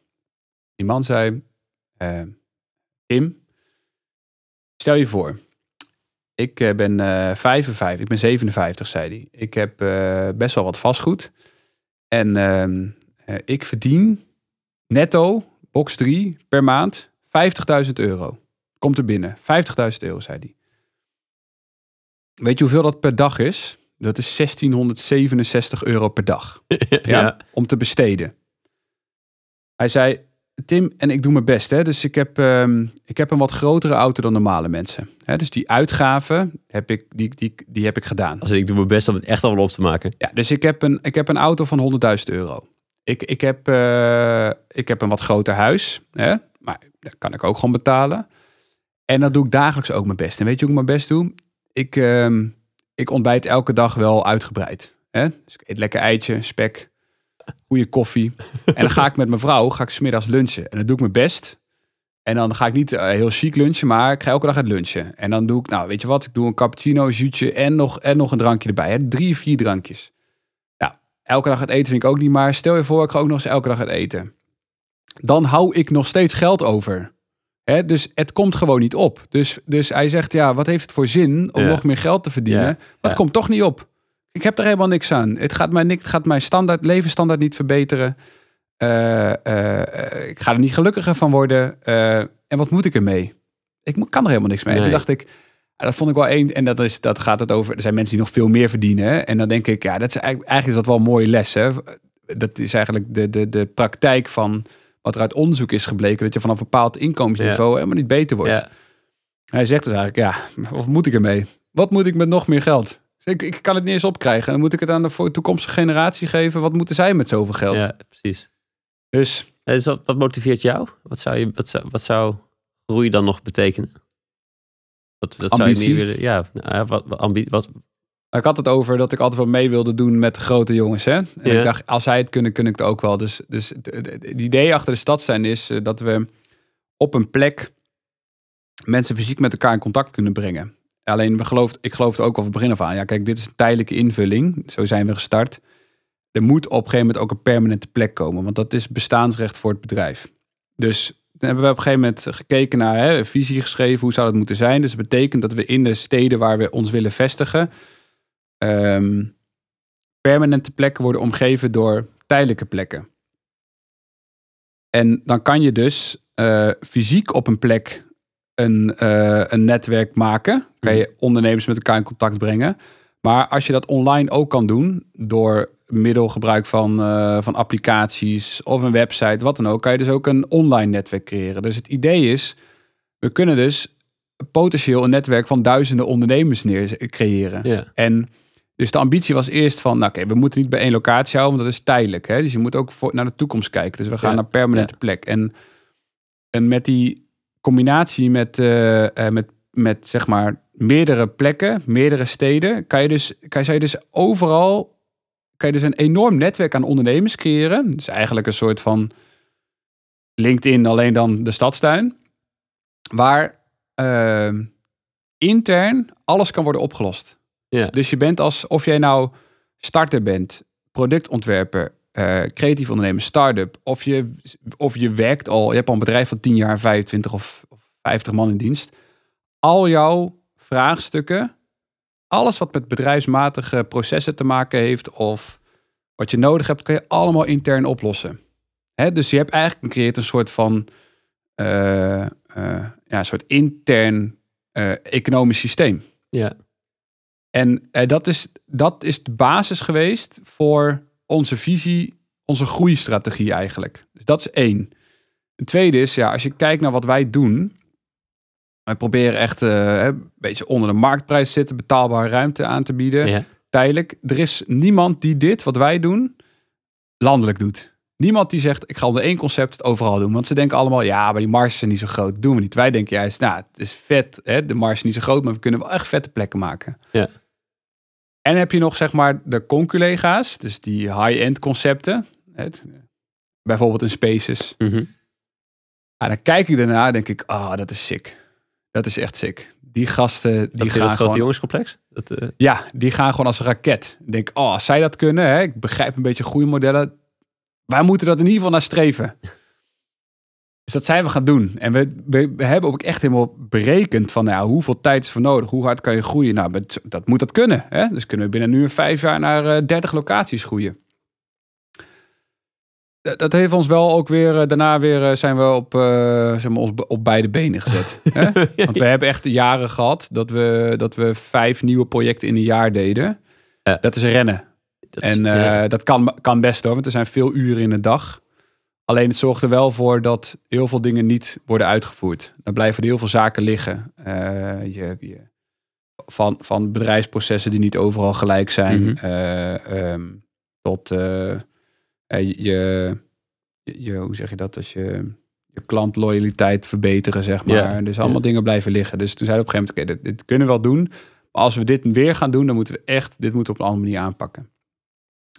Die man zei, Tim, stel je voor, ik ben eh 55, ik ben 57, zei hij. Ik heb best wel wat vastgoed. En eh, ik verdien netto, box 3, per maand 50.000 euro. Komt er binnen. 50.000 euro, zei hij. Weet je hoeveel dat per dag is? Dat is 1667 euro per dag. ja. Ja, om te besteden. Hij zei, Tim, en ik doe mijn best. Hè? Dus ik heb, ehm, ik heb een wat grotere auto dan normale mensen. Hè? Dus die uitgaven heb ik, die, die, die heb ik gedaan. Als ik doe mijn best om het echt allemaal op te maken. Ja, dus ik heb een, ik heb een auto van 100.000 euro. Ik, ik, heb, eh, ik heb een wat groter huis. Hè? Maar dat kan ik ook gewoon betalen. En dan doe ik dagelijks ook mijn best. En weet je hoe ik mijn best doe? Ik, ehm, ik ontbijt elke dag wel uitgebreid. Hè? Dus ik eet lekker eitje, spek. goede koffie. En dan ga ik met mijn vrouw, ga ik smiddags lunchen. En dan doe ik mijn best. En dan ga ik niet eh, heel chic lunchen, maar ik ga elke dag uit lunchen. En dan doe ik, nou weet je wat, ik doe een cappuccino, zuutje en nog, en nog een drankje erbij. Hè? Drie, vier drankjes. Elke dag het eten vind ik ook niet maar. Stel je voor, ik ga ook nog eens elke dag uit eten. Dan hou ik nog steeds geld over. Hè? Dus het komt gewoon niet op. Dus, dus hij zegt, ja, wat heeft het voor zin om Ja. nog meer geld te verdienen? Ja, Maar ja. het komt toch niet op. Ik heb er helemaal niks aan. Het gaat mijn, het gaat mijn standaard, levensstandaard niet verbeteren. Eh, eh, ik ga er niet gelukkiger van worden. Eh, en wat moet ik ermee? Ik kan er helemaal niks mee. En Nee. Toen dacht ik, dat vond ik wel één. En dat, is, dat gaat het over. Er zijn mensen die nog veel meer verdienen. En dan denk ik, ja, dat is eigenlijk, eigenlijk is dat wel een mooie les. Hè? Dat is eigenlijk de, de, de praktijk van wat er uit onderzoek is gebleken. Dat je vanaf een bepaald inkomensniveau helemaal niet beter wordt. Ja. Hij zegt dus eigenlijk, ja, wat moet ik ermee? Wat moet ik met nog meer geld? Ik, ik kan het niet eens opkrijgen. Dan moet ik het aan de toekomstige generatie geven. Wat moeten zij met zoveel geld? ja, precies. Dus Dus wat, wat motiveert jou? Wat zou, je, wat, zou, wat zou groei dan nog betekenen? Wat, wat zou je Ambitie? meer willen? Ja, nou ja, wat, wat, ambi- wat, ik had het over dat ik altijd wel mee wilde doen met de grote jongens. Hè? En Ja. ik dacht, als zij het kunnen, kun ik het ook wel. Dus, dus het, idee achter de stad zijn is eh, dat we op een plek mensen fysiek met elkaar in contact kunnen brengen. Alleen, we gelooft, ik geloofde ook al van het begin af aan. Ja, kijk, dit is een tijdelijke invulling. Zo zijn we gestart. Er moet op een gegeven moment ook een permanente plek komen. Want dat is bestaansrecht voor het bedrijf. Dus hebben we op een gegeven moment gekeken naar hè, een visie geschreven. Hoe zou dat moeten zijn? Dus dat betekent dat we in de steden waar we ons willen vestigen... ehm, permanente plekken worden omgeven door tijdelijke plekken. En dan kan je dus eh, fysiek op een plek een, eh, een netwerk maken. Kan je ondernemers met elkaar in contact brengen. Maar als je dat online ook kan doen, door middel gebruik van, eh, van applicaties of een website, wat dan ook, kan je dus ook een online netwerk creëren. Dus het idee is, we kunnen dus potentieel een netwerk van duizenden ondernemers neer creëren. En dus de ambitie was eerst van, nou oké, we moeten niet bij één locatie houden, want dat is tijdelijk. Hè? Dus je moet ook voor, naar de toekomst kijken. Dus we gaan naar permanente plek. En, en met die combinatie met, eh, eh, met, met zeg maar meerdere plekken, meerdere steden, kan je dus, kan je, zou je dus overal, kan je dus een enorm netwerk aan ondernemers creëren. Dus eigenlijk een soort van LinkedIn, alleen dan de stadstuin. Waar eh, intern alles kan worden opgelost. Ja. Dus je bent als, of jij nou starter bent, productontwerper, eh, creatief ondernemer, start-up, of je, of je werkt al, je hebt al een bedrijf van 10 jaar, 25 of, of 50 man in dienst. Al jouw vraagstukken, alles wat met bedrijfsmatige processen te maken heeft of wat je nodig hebt, kan je allemaal intern oplossen. Hè? Dus je hebt eigenlijk gecreëerd een soort van eh, ja, een soort intern eh, economisch systeem. Ja. En dat, is, dat is de basis geweest voor onze visie, onze groeistrategie eigenlijk. Dus dat is één. Het tweede is, ja, als je kijkt naar wat wij doen. Wij proberen echt eh, een beetje onder de marktprijs te zitten, betaalbare ruimte aan te bieden. Ja. Tijdelijk. Er is niemand die dit, wat wij doen, landelijk doet. Niemand die zegt, ik ga onder één concept het overal doen. Want ze denken allemaal, ja, maar die marges zijn niet zo groot. Dat doen we niet. Wij denken juist, nou, het is vet. Hè? De marge is niet zo groot, maar we kunnen wel echt vette plekken maken. Ja. En heb je nog, zeg maar, de conculega's. Dus die high-end concepten. Het, bijvoorbeeld een Spaces. Ah, dan kijk ik daarna denk ik, ah, dat is sick. Dat is echt sick. Die gasten, die gaan grote gewoon... jongenscomplex? Dat, eh, Ja, die gaan gewoon als een raket. Ik denk, oh, als zij dat kunnen, hè, ik begrijp een beetje goede modellen. Wij moeten dat in ieder geval naar streven. Dus dat zijn we gaan doen. En we, we, we hebben ook echt helemaal berekend van nou, ja, hoeveel tijd is voor nodig, hoe hard kan je groeien. Nou, met- dat moet dat kunnen. Hè? Dus kunnen we binnen nu een vijf jaar naar eh 30 locaties groeien. Dat, dat heeft ons wel ook weer, eh, daarna weer eh, zijn we op, eh, zeg maar, ons op beide benen gezet. hè? Want we hebben echt jaren gehad dat we, dat we vijf nieuwe projecten in een jaar deden. Ja. Dat is rennen. dat is- En eh, ja. dat kan, kan best hoor, want er zijn veel uren in de dag. Alleen het zorgt er wel voor dat heel veel dingen niet worden uitgevoerd. Dan blijven er heel veel zaken liggen. Eh, je, je, van, van bedrijfsprocessen die niet overal gelijk zijn. Mhm. eh, ehm, tot eh, eh, je, je, hoe zeg je dat? Als je je klantloyaliteit verbeteren, zeg maar. Dus allemaal dingen blijven liggen. Dus toen zeiden we op een gegeven moment, oké, dit, dit kunnen we wel doen. Maar als we dit weer gaan doen, dan moeten we echt, dit moeten we op een andere manier aanpakken.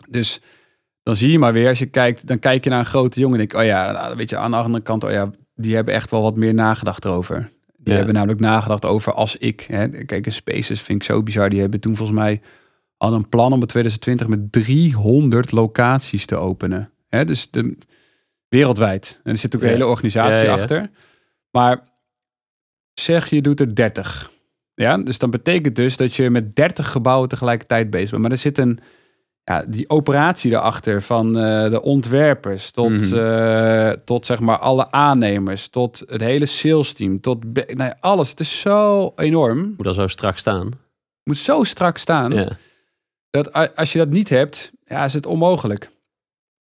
Dus dan zie je maar weer, als je kijkt, dan kijk je naar een grote jongen en denk, oh ja, nou, weet je, aan de andere kant, oh ja, die hebben echt wel wat meer nagedacht erover. Die hebben namelijk nagedacht over als ik, hè, kijk, een Spaces vind ik zo bizar. Die hebben toen volgens mij al een plan om in 2020 met 300 locaties te openen. Hè, dus de, wereldwijd. En er zit ook een hele organisatie Ja, ja, ja. achter. Maar zeg je doet er 30. Ja, dus dan betekent dus dat je met 30 gebouwen tegelijkertijd bezig bent. Maar er zit een, ja, die operatie erachter van eh, de ontwerpers tot, Mhm. eh, tot zeg maar alle aannemers, tot het hele sales team, tot alles. Het is zo enorm. Moet dat zo strak staan. moet zo strak staan Ja. Dat als je dat niet hebt, ja, is het onmogelijk.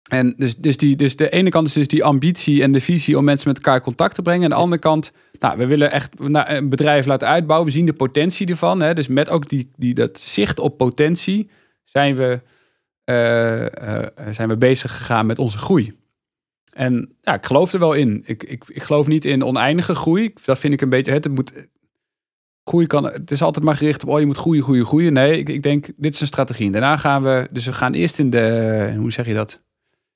En dus, dus, die, dus de ene kant is dus die ambitie en de visie om mensen met elkaar in contact te brengen. En de andere kant, nou, we willen echt nou, een bedrijf laten uitbouwen. We zien de potentie ervan. Hè? Dus met ook die, die, dat zicht op potentie zijn we, eh, eh, zijn we bezig gegaan met onze groei. En ja, ik geloof er wel in. Ik, ik, ik geloof niet in oneindige groei. Dat vind ik een beetje. Het moet, groei kan. Het is altijd maar gericht op. Oh, je moet groeien, groeien, groeien. Nee, ik, ik denk. Dit is een strategie. En daarna gaan we. Dus we gaan eerst in de. Hoe zeg je dat?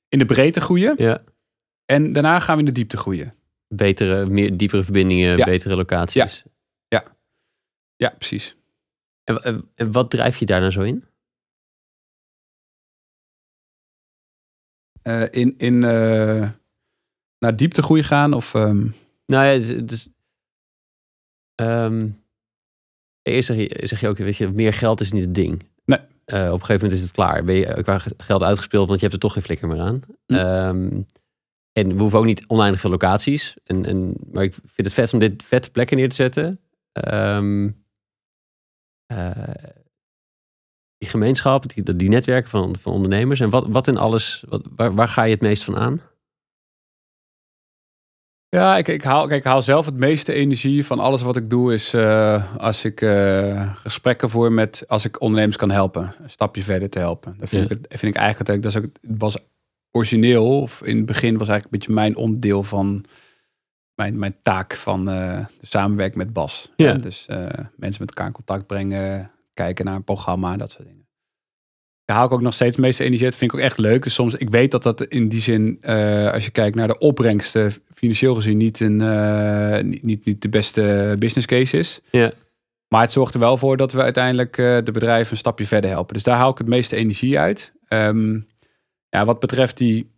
In de breedte groeien. ja. En daarna gaan we in de diepte groeien. Betere, meer, diepere verbindingen, Ja. betere locaties. Ja, precies. En, en, en wat drijf je daar nou zo in? Eh, in in eh, naar diepte groei gaan of. ehm, Nou ja, dus... dus ehm, eerst zeg je, zeg je ook, weet je, meer geld is niet het ding. Nee. Eh, op een gegeven moment is het klaar. Ben je qua geld uitgespeeld, want je hebt er toch geen flikker meer aan. Hm. Ehm, en we hoeven ook niet oneindig veel locaties. En, en, maar ik vind het vet om dit vette plekken neer te zetten. Ehm, eh, die gemeenschap, die, die netwerken van, van ondernemers. En wat, wat in alles, wat, waar, waar ga je het meest van aan? Ja, ik, ik, haal, kijk, ik haal zelf het meeste energie van alles wat ik doe. Is eh, als ik eh, gesprekken voer met. Als ik ondernemers kan helpen. Een stapje verder te helpen. Dat vind, Ja. ik, het, vind ik eigenlijk. Dat, is ook, het was origineel. Of in het begin was eigenlijk een beetje mijn onderdeel van. Mijn, mijn taak van eh, de samenwerking met Bas. Ja. Dus mensen met elkaar in contact brengen. Kijken naar een programma. Dat soort dingen. Daar haal ik ook nog steeds het meeste energie uit. Vind ik ook echt leuk. Dus soms, ik weet dat dat in die zin, eh, als je kijkt naar de opbrengsten, financieel gezien niet, een, eh, niet, niet, niet de beste business case is. Ja. Maar het zorgt er wel voor dat we uiteindelijk eh, de bedrijven een stapje verder helpen. Dus daar haal ik het meeste energie uit. Ehm, ja, wat betreft die,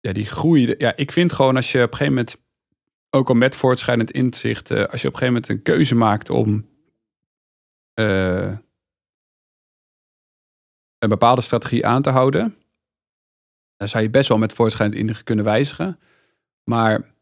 ja, die groei. Ja, ik vind gewoon als je op een gegeven moment, ook al met voortschrijdend inzicht, als je op een gegeven moment een keuze maakt om een bepaalde strategie aan te houden, dan zou je best wel met voortschrijdend inzicht kunnen wijzigen. Maar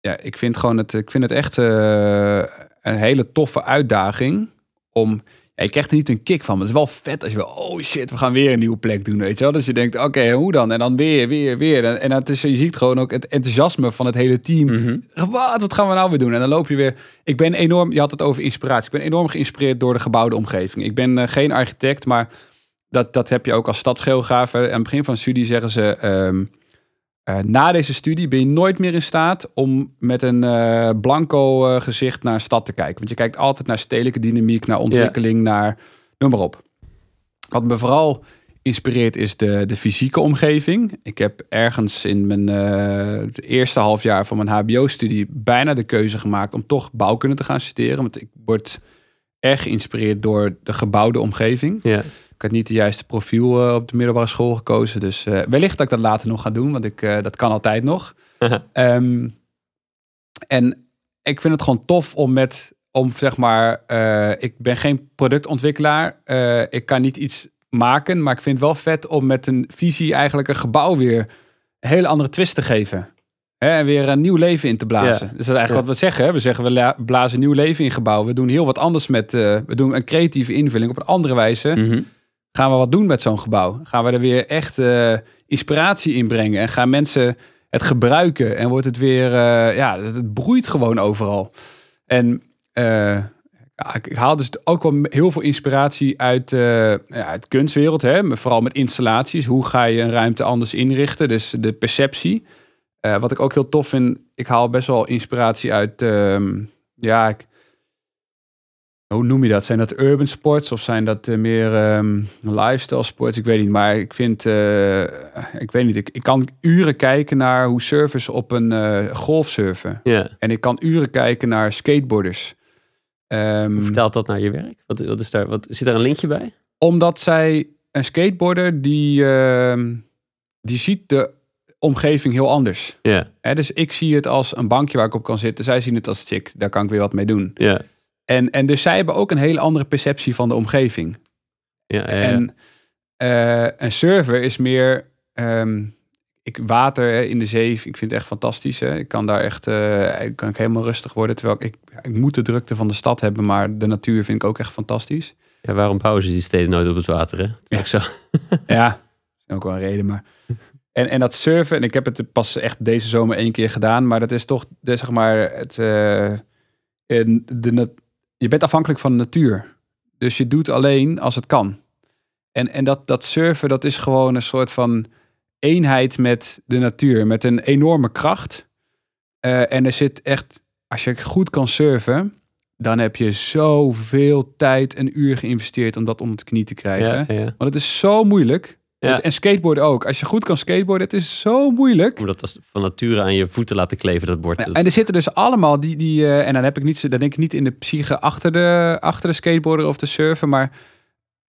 ja, ik vind gewoon het, ik vind het echt eh, een hele toffe uitdaging om. Ja, je krijgt er niet een kick van, maar het is wel vet als je wel, oh shit, we gaan weer een nieuwe plek doen, weet je wel. Dus je denkt, oké, hoe dan? En dan weer, weer, weer. En, en het is, je ziet gewoon ook het enthousiasme van het hele team. Mhm. Wat, wat gaan we nou weer doen? En dan loop je weer. Ik ben enorm, je had het over inspiratie. Ik ben enorm geïnspireerd door de gebouwde omgeving. Ik ben eh, geen architect, maar dat, dat heb je ook als stadsgeograaf. Aan het begin van de studie zeggen ze. ehm, eh, na deze studie ben je nooit meer in staat om met een eh, blanco eh, gezicht naar een stad te kijken. Want je kijkt altijd naar stedelijke dynamiek, naar ontwikkeling, naar noem maar op. Wat me vooral inspireert is de, de fysieke omgeving. Ik heb ergens in mijn het eerste half jaar van mijn HBO-studie bijna de keuze gemaakt om toch bouwkunde te gaan studeren. Want ik word erg geïnspireerd door de gebouwde omgeving. Ja. Ik had niet de juiste profiel eh, op de middelbare school gekozen. Dus eh, wellicht dat ik dat later nog ga doen, want ik, eh, dat kan altijd nog. Ehm, en ik vind het gewoon tof om met, om zeg maar, ik ben geen productontwikkelaar. Ik kan niet iets maken, maar ik vind het wel vet om met een visie eigenlijk een gebouw weer een hele andere twist te geven. Hè, en weer een nieuw leven in te blazen. Ja. Dus dat is eigenlijk Ja. wat we zeggen. Hè? We zeggen we la- blazen nieuw leven in gebouwen. We doen heel wat anders met, we doen een creatieve invulling op een andere wijze Mhm. Gaan we wat doen met zo'n gebouw? Gaan we er weer echt eh, inspiratie in brengen? En gaan mensen het gebruiken? En wordt het weer, eh, ja, het, het broeit gewoon overal. En eh, ik, haal dus ook wel heel veel inspiratie uit, de kunstwereld. Hè? Vooral met installaties. Hoe ga je een ruimte anders inrichten? Dus de perceptie. Wat ik ook heel tof vind, ik haal best wel inspiratie uit. ehm, ja, ik, hoe noem je dat? Zijn dat urban sports of zijn dat eh, meer ehm, lifestyle sports? Ik weet niet, maar ik vind, eh, ik weet niet, ik, ik kan uren kijken naar hoe surfers op een eh golf surfen. Ja. En ik kan uren kijken naar skateboarders. Hoe vertaalt dat naar je werk? Wat, wat is daar, wat, zit daar een linkje bij? omdat zij, een skateboarder, die, ehm, die ziet de omgeving heel anders. Ja, Hè, dus ik zie het als een bankje waar ik op kan zitten. Zij zien het als chick, daar kan ik weer wat mee doen. ja, En, en dus zij hebben ook een hele andere perceptie van de omgeving. ja. ja, ja. En eh, een server is meer. ehm, ik, water hè, in de zee, ik vind het echt fantastisch. Hè. Ik kan daar echt eh, ik kan ik helemaal rustig worden. Terwijl ik, ik moet de drukte van de stad hebben, maar de natuur vind ik ook echt fantastisch. Ja, waarom bouwen ze die steden nooit op het water? Hè? Dat is Ja. ook zo. Ja, ook wel een reden. Maar... En, en dat surfen, en ik heb het pas echt deze zomer één keer gedaan, maar dat is toch, de, zeg maar, het, en de, je bent afhankelijk van de natuur. Dus je doet alleen als het kan. En, en dat, dat surfen, dat is gewoon een soort van eenheid met de natuur, met een enorme kracht. Eh, en er zit echt, als je goed kan surfen, dan heb je zoveel tijd en uur geïnvesteerd om dat om het knie te krijgen. Ja, ja. Want het is zo moeilijk. Ja. En skateboarden ook. Als je goed kan skateboarden, het is zo moeilijk. Om dat als- van nature aan je voeten laten kleven, dat bord. Ja, Dat- en er zitten dus allemaal die, die eh, en dan heb ik niet, dan denk ik niet in de psyche achter de, achter de skateboarder of de surfer, maar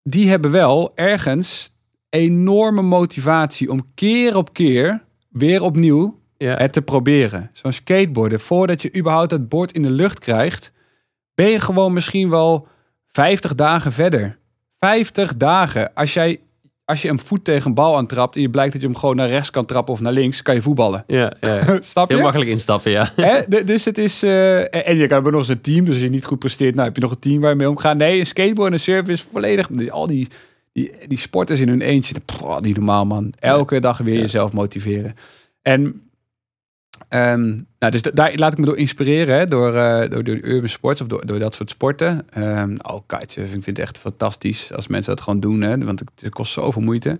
die hebben wel ergens enorme motivatie om keer op keer weer opnieuw ja. het te proberen. Zo'n skateboarden, voordat je überhaupt het bord in de lucht krijgt, ben je gewoon misschien wel 50 dagen verder. 50 dagen. Als jij als je een voet tegen een bal aantrapt en je blijkt dat je hem gewoon naar rechts kan trappen of naar links, kan je voetballen. ja, ja. Snap je? Heel makkelijk instappen, ja. Hè? Dus het is. eh, en- en je kan nog eens een team. Dus als je niet goed presteert, nou heb je nog een team waar je mee omgaat. Nee, een skateboard en een surf is volledig. Al die, die, die sporters in hun eentje. Pff, niet normaal, man. Elke dag weer Ja. jezelf motiveren. En. Ehm, nou, dus da- daar laat ik me door inspireren. Hè, door, eh, door, door de urban sports of door, door dat soort sporten. Ehm oh, kitesurfing vind ik het echt fantastisch. Als mensen dat gewoon doen. Hè, want het, kost zoveel moeite.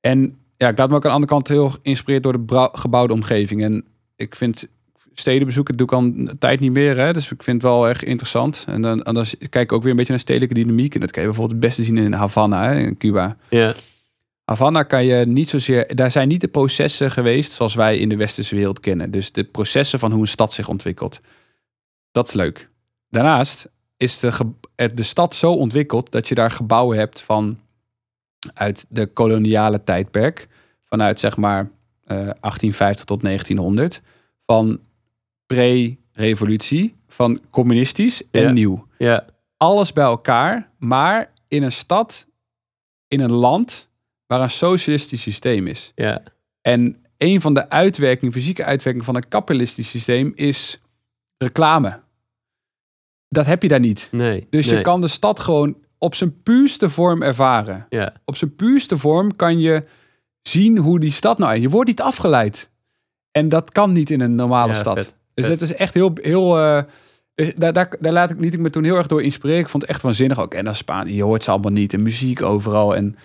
En ja, ik laat me ook aan de andere kant heel geïnspireerd door de gebouwde omgeving. En ik vind steden bezoeken doe ik al een tijd niet meer. Hè? Dus ik vind het wel echt interessant. En dan, dan kijk ik ook weer een beetje naar stedelijke dynamiek. En dat kan je bijvoorbeeld het beste zien in Havana, hè, in Cuba. Ja, Havana kan je niet zozeer... Daar zijn niet de processen geweest zoals wij in de westerse wereld kennen. Dus de processen van hoe een stad zich ontwikkelt. Dat is leuk. Daarnaast is de, de stad zo ontwikkeld dat je daar gebouwen hebt van uit de koloniale tijdperk. Vanuit zeg maar eh, 1850 tot 1900. Van pre-revolutie, van communistisch en nieuw ja, alles bij elkaar, maar in een stad, in een land waar een socialistisch systeem is. ja. En een van de uitwerkingen, fysieke uitwerkingen van een kapitalistisch systeem is reclame. Dat heb je daar niet. Nee. Dus nee. je kan de stad gewoon op zijn puurste vorm ervaren. Ja, Op zijn puurste vorm kan je zien hoe die stad nou is. Je wordt niet afgeleid. En dat kan niet in een normale Ja, stad. vet. Dus dat is echt heel... heel eh, dus daar, daar, daar laat ik, liet ik me toen heel erg door inspireren. Ik vond het echt waanzinnig ook. En dan Spaan, je hoort ze allemaal niet. En muziek overal. En,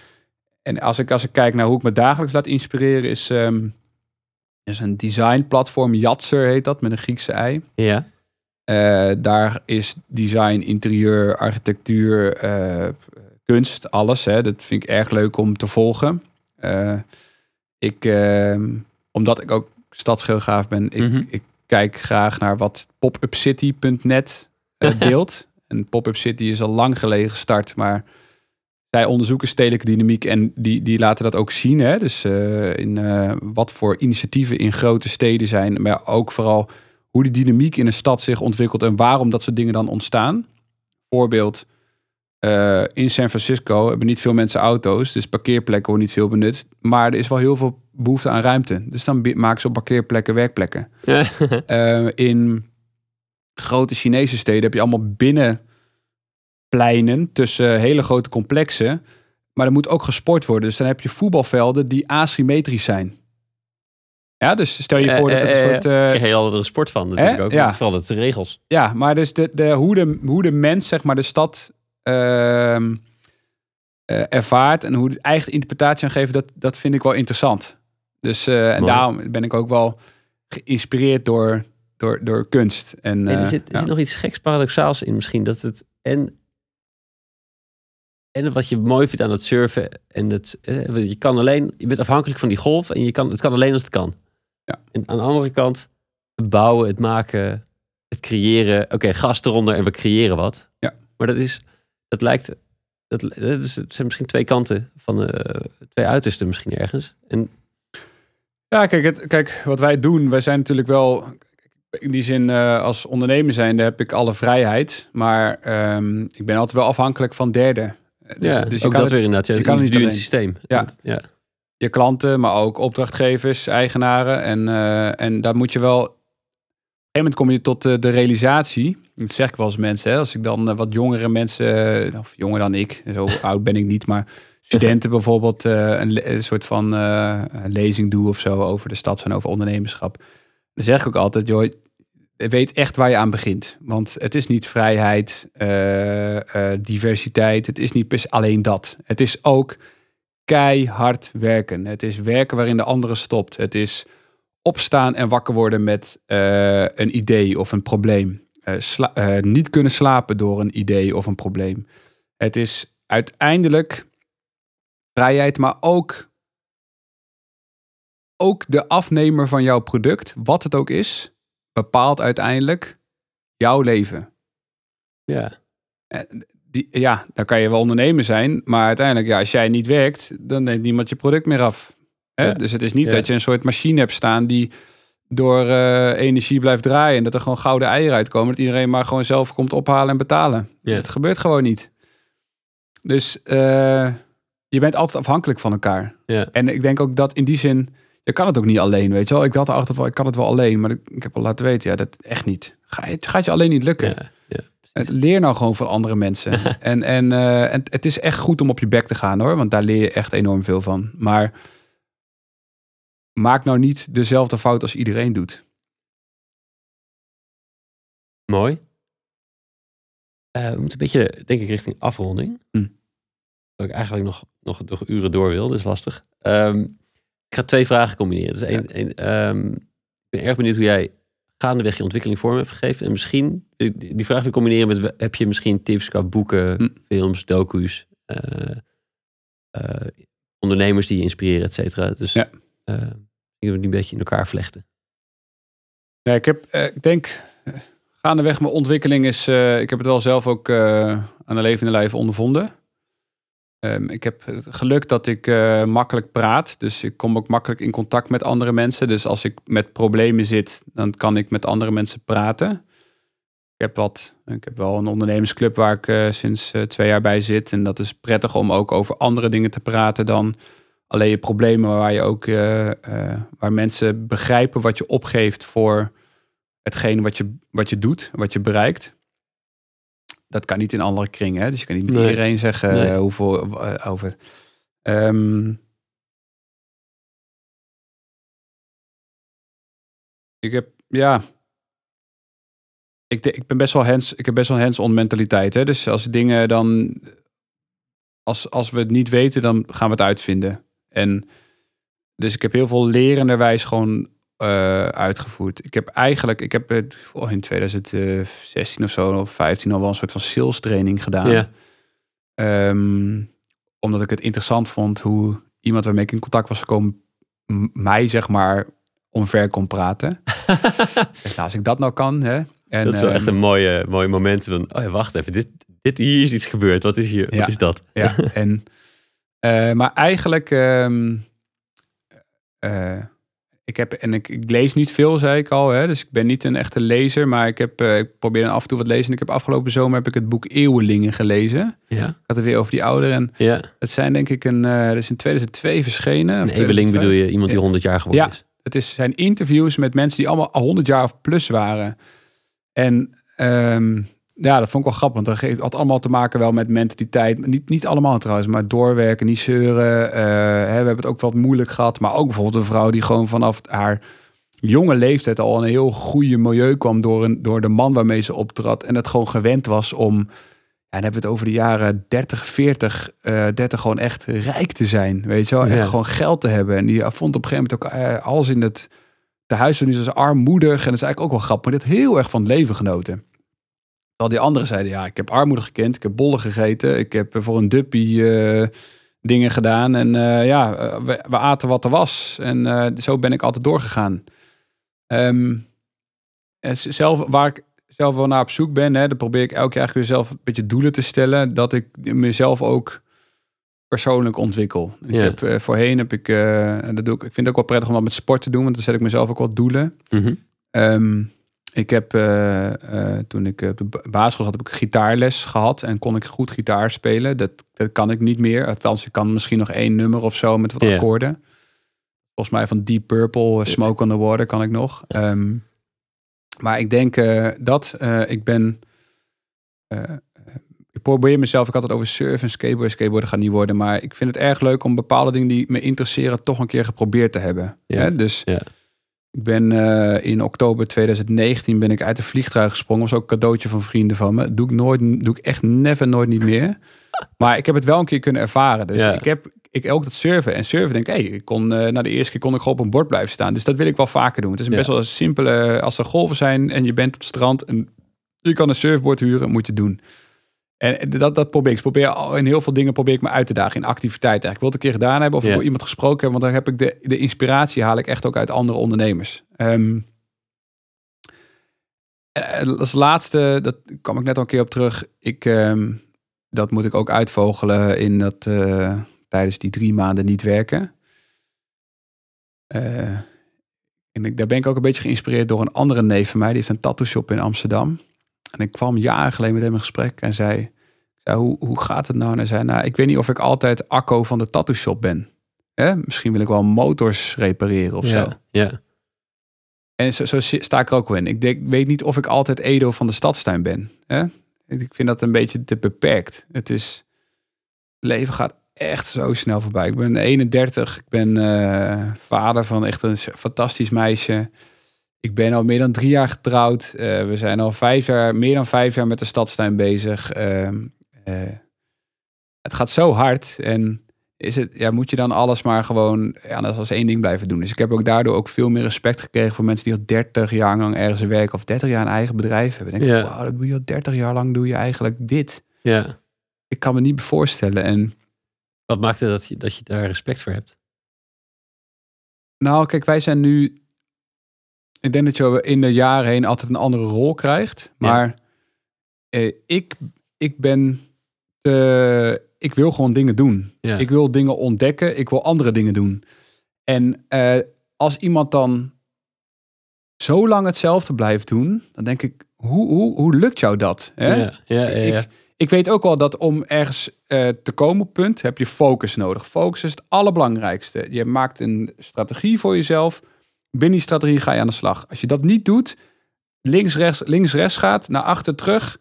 en als, ik, als ik kijk naar hoe ik me dagelijks laat inspireren... is, ehm, is een designplatform. Jatser heet dat, met een Griekse ei. ja. Eh, daar is design, interieur, architectuur, eh, kunst, alles. Hè. Dat vind ik erg leuk om te volgen. Eh, ik, ehm, omdat ik ook stadsgeograaf ben, ik, Mhm. ik kijk graag naar wat popupcity.net deelt. en Pop-up City is al lang geleden gestart, maar zij onderzoeken stedelijke dynamiek en die, die laten dat ook zien. Hè? Dus eh, in eh, wat voor initiatieven in grote steden zijn, maar ook vooral hoe die dynamiek in een stad zich ontwikkelt en waarom dat soort dingen dan ontstaan. Voorbeeld, eh, in San Francisco hebben niet veel mensen auto's, dus parkeerplekken worden niet veel benut. Maar er is wel heel veel behoefte aan ruimte. Dus dan maken ze op parkeerplekken werkplekken. In grote Chinese steden heb je allemaal binnenpleinen tussen hele grote complexen. Maar er moet ook gesport worden. Dus dan heb je voetbalvelden die asymmetrisch zijn. Ja, dus stel je voor dat het een Eh, eh, soort... Daar eh, krijg je heel andere sport van natuurlijk ook. Ja. Vooral de regels. Ja, maar dus de, de, hoe, de, hoe de mens, zeg maar, de stad ehm, eh, ervaart en hoe de eigen interpretatie aan geven, dat, dat vind ik wel interessant. Dus eh, en daarom ben ik ook wel geïnspireerd door door, door kunst. En, er eh, zit, er ja. zit nog iets geks paradoxaals in misschien. Dat het en, en wat je mooi vindt aan het surfen. En het, eh, je kan alleen, je bent afhankelijk van die golf. En je kan, het kan alleen als het kan. Ja. En aan de andere kant, het bouwen, het maken, het creëren. Oké, gas eronder en we creëren wat. Ja. Maar dat is, dat lijkt, dat, dat is, het zijn misschien twee kanten van de twee uitersten misschien ergens. En Ja, kijk, het, kijk, wat wij doen, wij zijn natuurlijk wel, in die zin eh, als ondernemer zijnde heb ik alle vrijheid, maar ehm, ik ben altijd wel afhankelijk van derden. Dus, ja, dus je ook kan dat het- weer inderdaad. Ja, je kan het niet individu in het systeem. Ja. Ja. je klanten, maar ook opdrachtgevers, eigenaren. En, eh, en daar moet je wel. Op een gegeven moment kom je tot de, de realisatie. Dat zeg ik wel eens mensen. Hè, als ik dan eh, wat jongere mensen, eh, of jonger dan ik, zo oud ben ik niet, maar studenten bijvoorbeeld een, een soort van lezing doe of zo over de stad en over ondernemerschap. Dan zeg ik ook altijd, joh, weet echt waar je aan begint. Want het is niet vrijheid, eh, eh, diversiteit. Het is niet alleen dat. Het is ook keihard werken. Het is werken waarin de andere stopt. Het is opstaan en wakker worden met eh, een idee of een probleem. Niet kunnen slapen door een idee of een probleem. Het is uiteindelijk vrijheid, maar ook, ook de afnemer van jouw product, wat het ook is, bepaalt uiteindelijk jouw leven. ja. Eh, Die, ja, dan kan je wel ondernemer zijn, maar uiteindelijk, ja, als jij niet werkt, dan neemt niemand je product meer af. Hè? Ja. Dus het is niet Ja. dat je een soort machine hebt staan die door eh, energie blijft draaien en dat er gewoon gouden eieren uitkomen, dat iedereen maar gewoon zelf komt ophalen en betalen. Ja. Het gebeurt gewoon niet. Dus eh, je bent altijd afhankelijk van elkaar. Ja. En ik denk ook dat in die zin, je kan het ook niet alleen, weet je wel. Ik dacht altijd wel, ik kan het wel alleen, maar ik, heb al laten weten, ja, dat echt niet. Ga, het gaat je alleen niet lukken. Ja, ja. Leer nou gewoon van andere mensen. en, en, eh, en het is echt goed om op je bek te gaan hoor. Want daar leer je echt enorm veel van. Maar maak nou niet dezelfde fout als iedereen doet. Mooi. Eh, we moeten een beetje, denk ik, richting afronding. Hm. Dat ik eigenlijk nog, nog, nog uren door wil, dat is lastig. Ehm, ik ga twee vragen combineren. Dus één, één, ehm, ik ben erg benieuwd hoe jij gaandeweg je ontwikkeling vorm hebt gegeven. En misschien, die, vraag wil ik combineren met, heb je misschien tips qua boeken, Hm. films, docu's, eh, eh, ondernemers die je inspireren, et cetera. Dus Ja. ik wil die een beetje in elkaar vlechten. Ja, ik heb, ik denk, gaandeweg mijn ontwikkeling is, ik heb het wel zelf ook aan de levende lijf ondervonden. Ehm, ik heb het geluk dat ik eh, makkelijk praat. Dus ik kom ook makkelijk in contact met andere mensen. Dus als ik met problemen zit, dan kan ik met andere mensen praten. Ik heb, wat, ik heb wel een ondernemersclub waar ik eh, sinds eh, twee jaar bij zit. En dat is prettig om ook over andere dingen te praten dan alleen je problemen. Waar, je ook, waar mensen begrijpen wat je opgeeft voor hetgeen wat je, wat je doet, wat je bereikt. Dat kan niet in andere kringen. Hè? Dus je kan niet met Nee. iedereen zeggen Nee. eh, hoeveel eh, over. Ehm, ik heb, ja. Ik, ik ben best wel hands, ik heb best wel hands-on mentaliteit. Hè? Dus als dingen dan, als, als we het niet weten, dan gaan we het uitvinden. En dus ik heb heel veel lerenderwijs gewoon eh, uitgevoerd. Ik heb eigenlijk, ik heb het oh, in 2016 of zo, of 15 al wel een soort van sales training gedaan. Ja. Ehm, omdat ik het interessant vond hoe iemand waarmee ik in contact was gekomen, mij zeg maar omver kon praten. Nou, als ik dat nou kan, hè. En, dat is wel ehm, echt een mooie, mooie moment. Van, oh ja, wacht even, dit, dit, hier is iets gebeurd. Wat is hier? Ja. Wat is dat? Ja, en, eh, maar eigenlijk, ehm, eh, ik heb, en ik, ik lees niet veel, zei ik al, hè, dus ik ben niet een echte lezer, maar ik, heb, eh, ik probeer dan af en toe wat lezen. En ik heb afgelopen zomer heb ik het boek Eeuwelingen gelezen. Ja, Ik had het weer over die ouderen. En ja. het zijn denk ik een, dat is in 2002 verschenen. Een 2005. bedoel je, iemand die 100 jaar geworden Ja. is. Het is, zijn interviews met mensen die allemaal al 100 jaar of plus waren. En ehm, ja, dat vond ik wel grappig. Want dat had allemaal te maken wel met mentaliteit. Niet, niet allemaal trouwens, maar doorwerken, niet zeuren. Eh, hè, we hebben het ook wat moeilijk gehad. Maar ook bijvoorbeeld een vrouw die gewoon vanaf haar jonge leeftijd al een heel goede milieu kwam door, een, door de man waarmee ze optrad. En het gewoon gewend was om, ja, dan hebben we het over de jaren 30, 40, eh 30 gewoon echt rijk te zijn. Weet je wel, echt gewoon geld te hebben. En die vond op een gegeven moment ook eh, alles in het de huis van nu is armoedig. En dat is eigenlijk ook wel grappig. Maar dit heel erg van het leven genoten. Terwijl die anderen zeiden, ja, ik heb armoede gekend. Ik heb bollen gegeten. Ik heb voor een duppie eh, dingen gedaan. En eh, ja, eh, we, we, aten wat er was. En zo ben ik altijd doorgegaan. Um, zelf, waar ik zelf wel naar op zoek ben, hè, dan probeer ik elke jaar weer zelf een beetje doelen te stellen. Dat ik mezelf ook persoonlijk ontwikkel. Ik heb, uh, voorheen heb ik, uh, dat doe ik, ik vind het ook wel prettig om dat met sport te doen, want dan zet ik mezelf ook wat doelen. Mhm. Ehm, ik heb, uh, toen ik op de basisschool zat, heb ik gitaarles gehad en kon ik goed gitaar spelen. Dat, dat kan ik niet meer. Althans, ik kan misschien nog één nummer of zo met wat akkoorden. Volgens mij van Deep Purple, Smoke on the Water kan ik nog. Ehm, maar ik denk dat ik ben ik probeer mezelf, ik had het over surfen en skateboarden. Skateboarden gaat niet worden, maar ik vind het erg leuk om bepaalde dingen die me interesseren toch een keer geprobeerd te hebben. Ja. Dus ja. Ik ben uh, in oktober 2019 ben ik uit de vliegtuig gesprongen. was ook een cadeautje van vrienden van me. Doe ik nooit, doe ik echt never nooit niet meer. Maar ik heb het wel een keer kunnen ervaren. Dus Ja. ik heb ik ook dat surfen en surfen denk ik, hey, ik kon uh, na de eerste keer kon ik gewoon op een bord blijven staan. Dus dat wil ik wel vaker doen. Het is een Ja. best wel een simpele als er golven zijn en je bent op het strand en je kan een surfboard huren, moet je doen. En dat, dat probeer ik. Probeer al- in heel veel dingen probeer ik me uit te dagen in activiteiten. Ik wil het een keer gedaan hebben of voor iemand gesproken hebben, want daar heb ik de, de inspiratie haal ik echt ook uit andere ondernemers. En als laatste, dat kwam ik net al een keer op terug. Ik, ehm, dat moet ik ook uitvogelen in dat eh, tijdens die drie maanden niet werken. En ik, daar ben ik ook een beetje geïnspireerd door een andere neef van mij. Die heeft een tattoo shop in Amsterdam. En ik kwam jaren geleden met hem in gesprek en zei, hoe, hoe gaat het nou? En hij zei, nou, ik weet niet of ik altijd Akko van de tattoo shop ben. Hè? Misschien wil ik wel motors repareren of zo. ja. ja. En zo, zo sta ik er ook wel in. Ik denk, weet niet of ik altijd Edo van de stadstuin ben. Hè? Ik vind dat een beetje te beperkt. Het is, het leven gaat echt zo snel voorbij. Ik ben 31, ik ben eh, vader van echt een fantastisch meisje. Ik ben al meer dan drie jaar getrouwd. Eh, we zijn al vijf jaar, meer dan vijf jaar met de stadstuin bezig. Ehm, eh, het gaat zo hard en is het, ja, moet je dan alles maar gewoon ja, dat als één ding blijven doen. Dus ik heb ook daardoor ook veel meer respect gekregen voor mensen die al 30 jaar lang ergens werken of 30 jaar een eigen bedrijf hebben. Denk ik, Ja. wauw, dat doe je al 30 jaar lang doe je eigenlijk dit. ja. Ik kan me niet voorstellen. En Wat maakte dat je, dat je daar respect voor hebt? nou, kijk, wij zijn nu. Ik denk dat je in de jaren heen altijd een andere rol krijgt. Maar eh, ik, ik ben. te- ik wil gewoon dingen doen. Ja. Ik wil dingen ontdekken. Ik wil andere dingen doen. En eh, als iemand dan zo lang hetzelfde blijft doen, dan denk ik, hoe, hoe, hoe lukt jou dat? Hè? Ja, ja, ja, ja. Ik, ik weet ook wel dat om ergens eh, te komen op punt, heb je focus nodig. Focus is het allerbelangrijkste. Je maakt een strategie voor jezelf. Binnen die strategie ga je aan de slag. Als je dat niet doet, links, rechts, links, rechts gaat, naar achter, terug,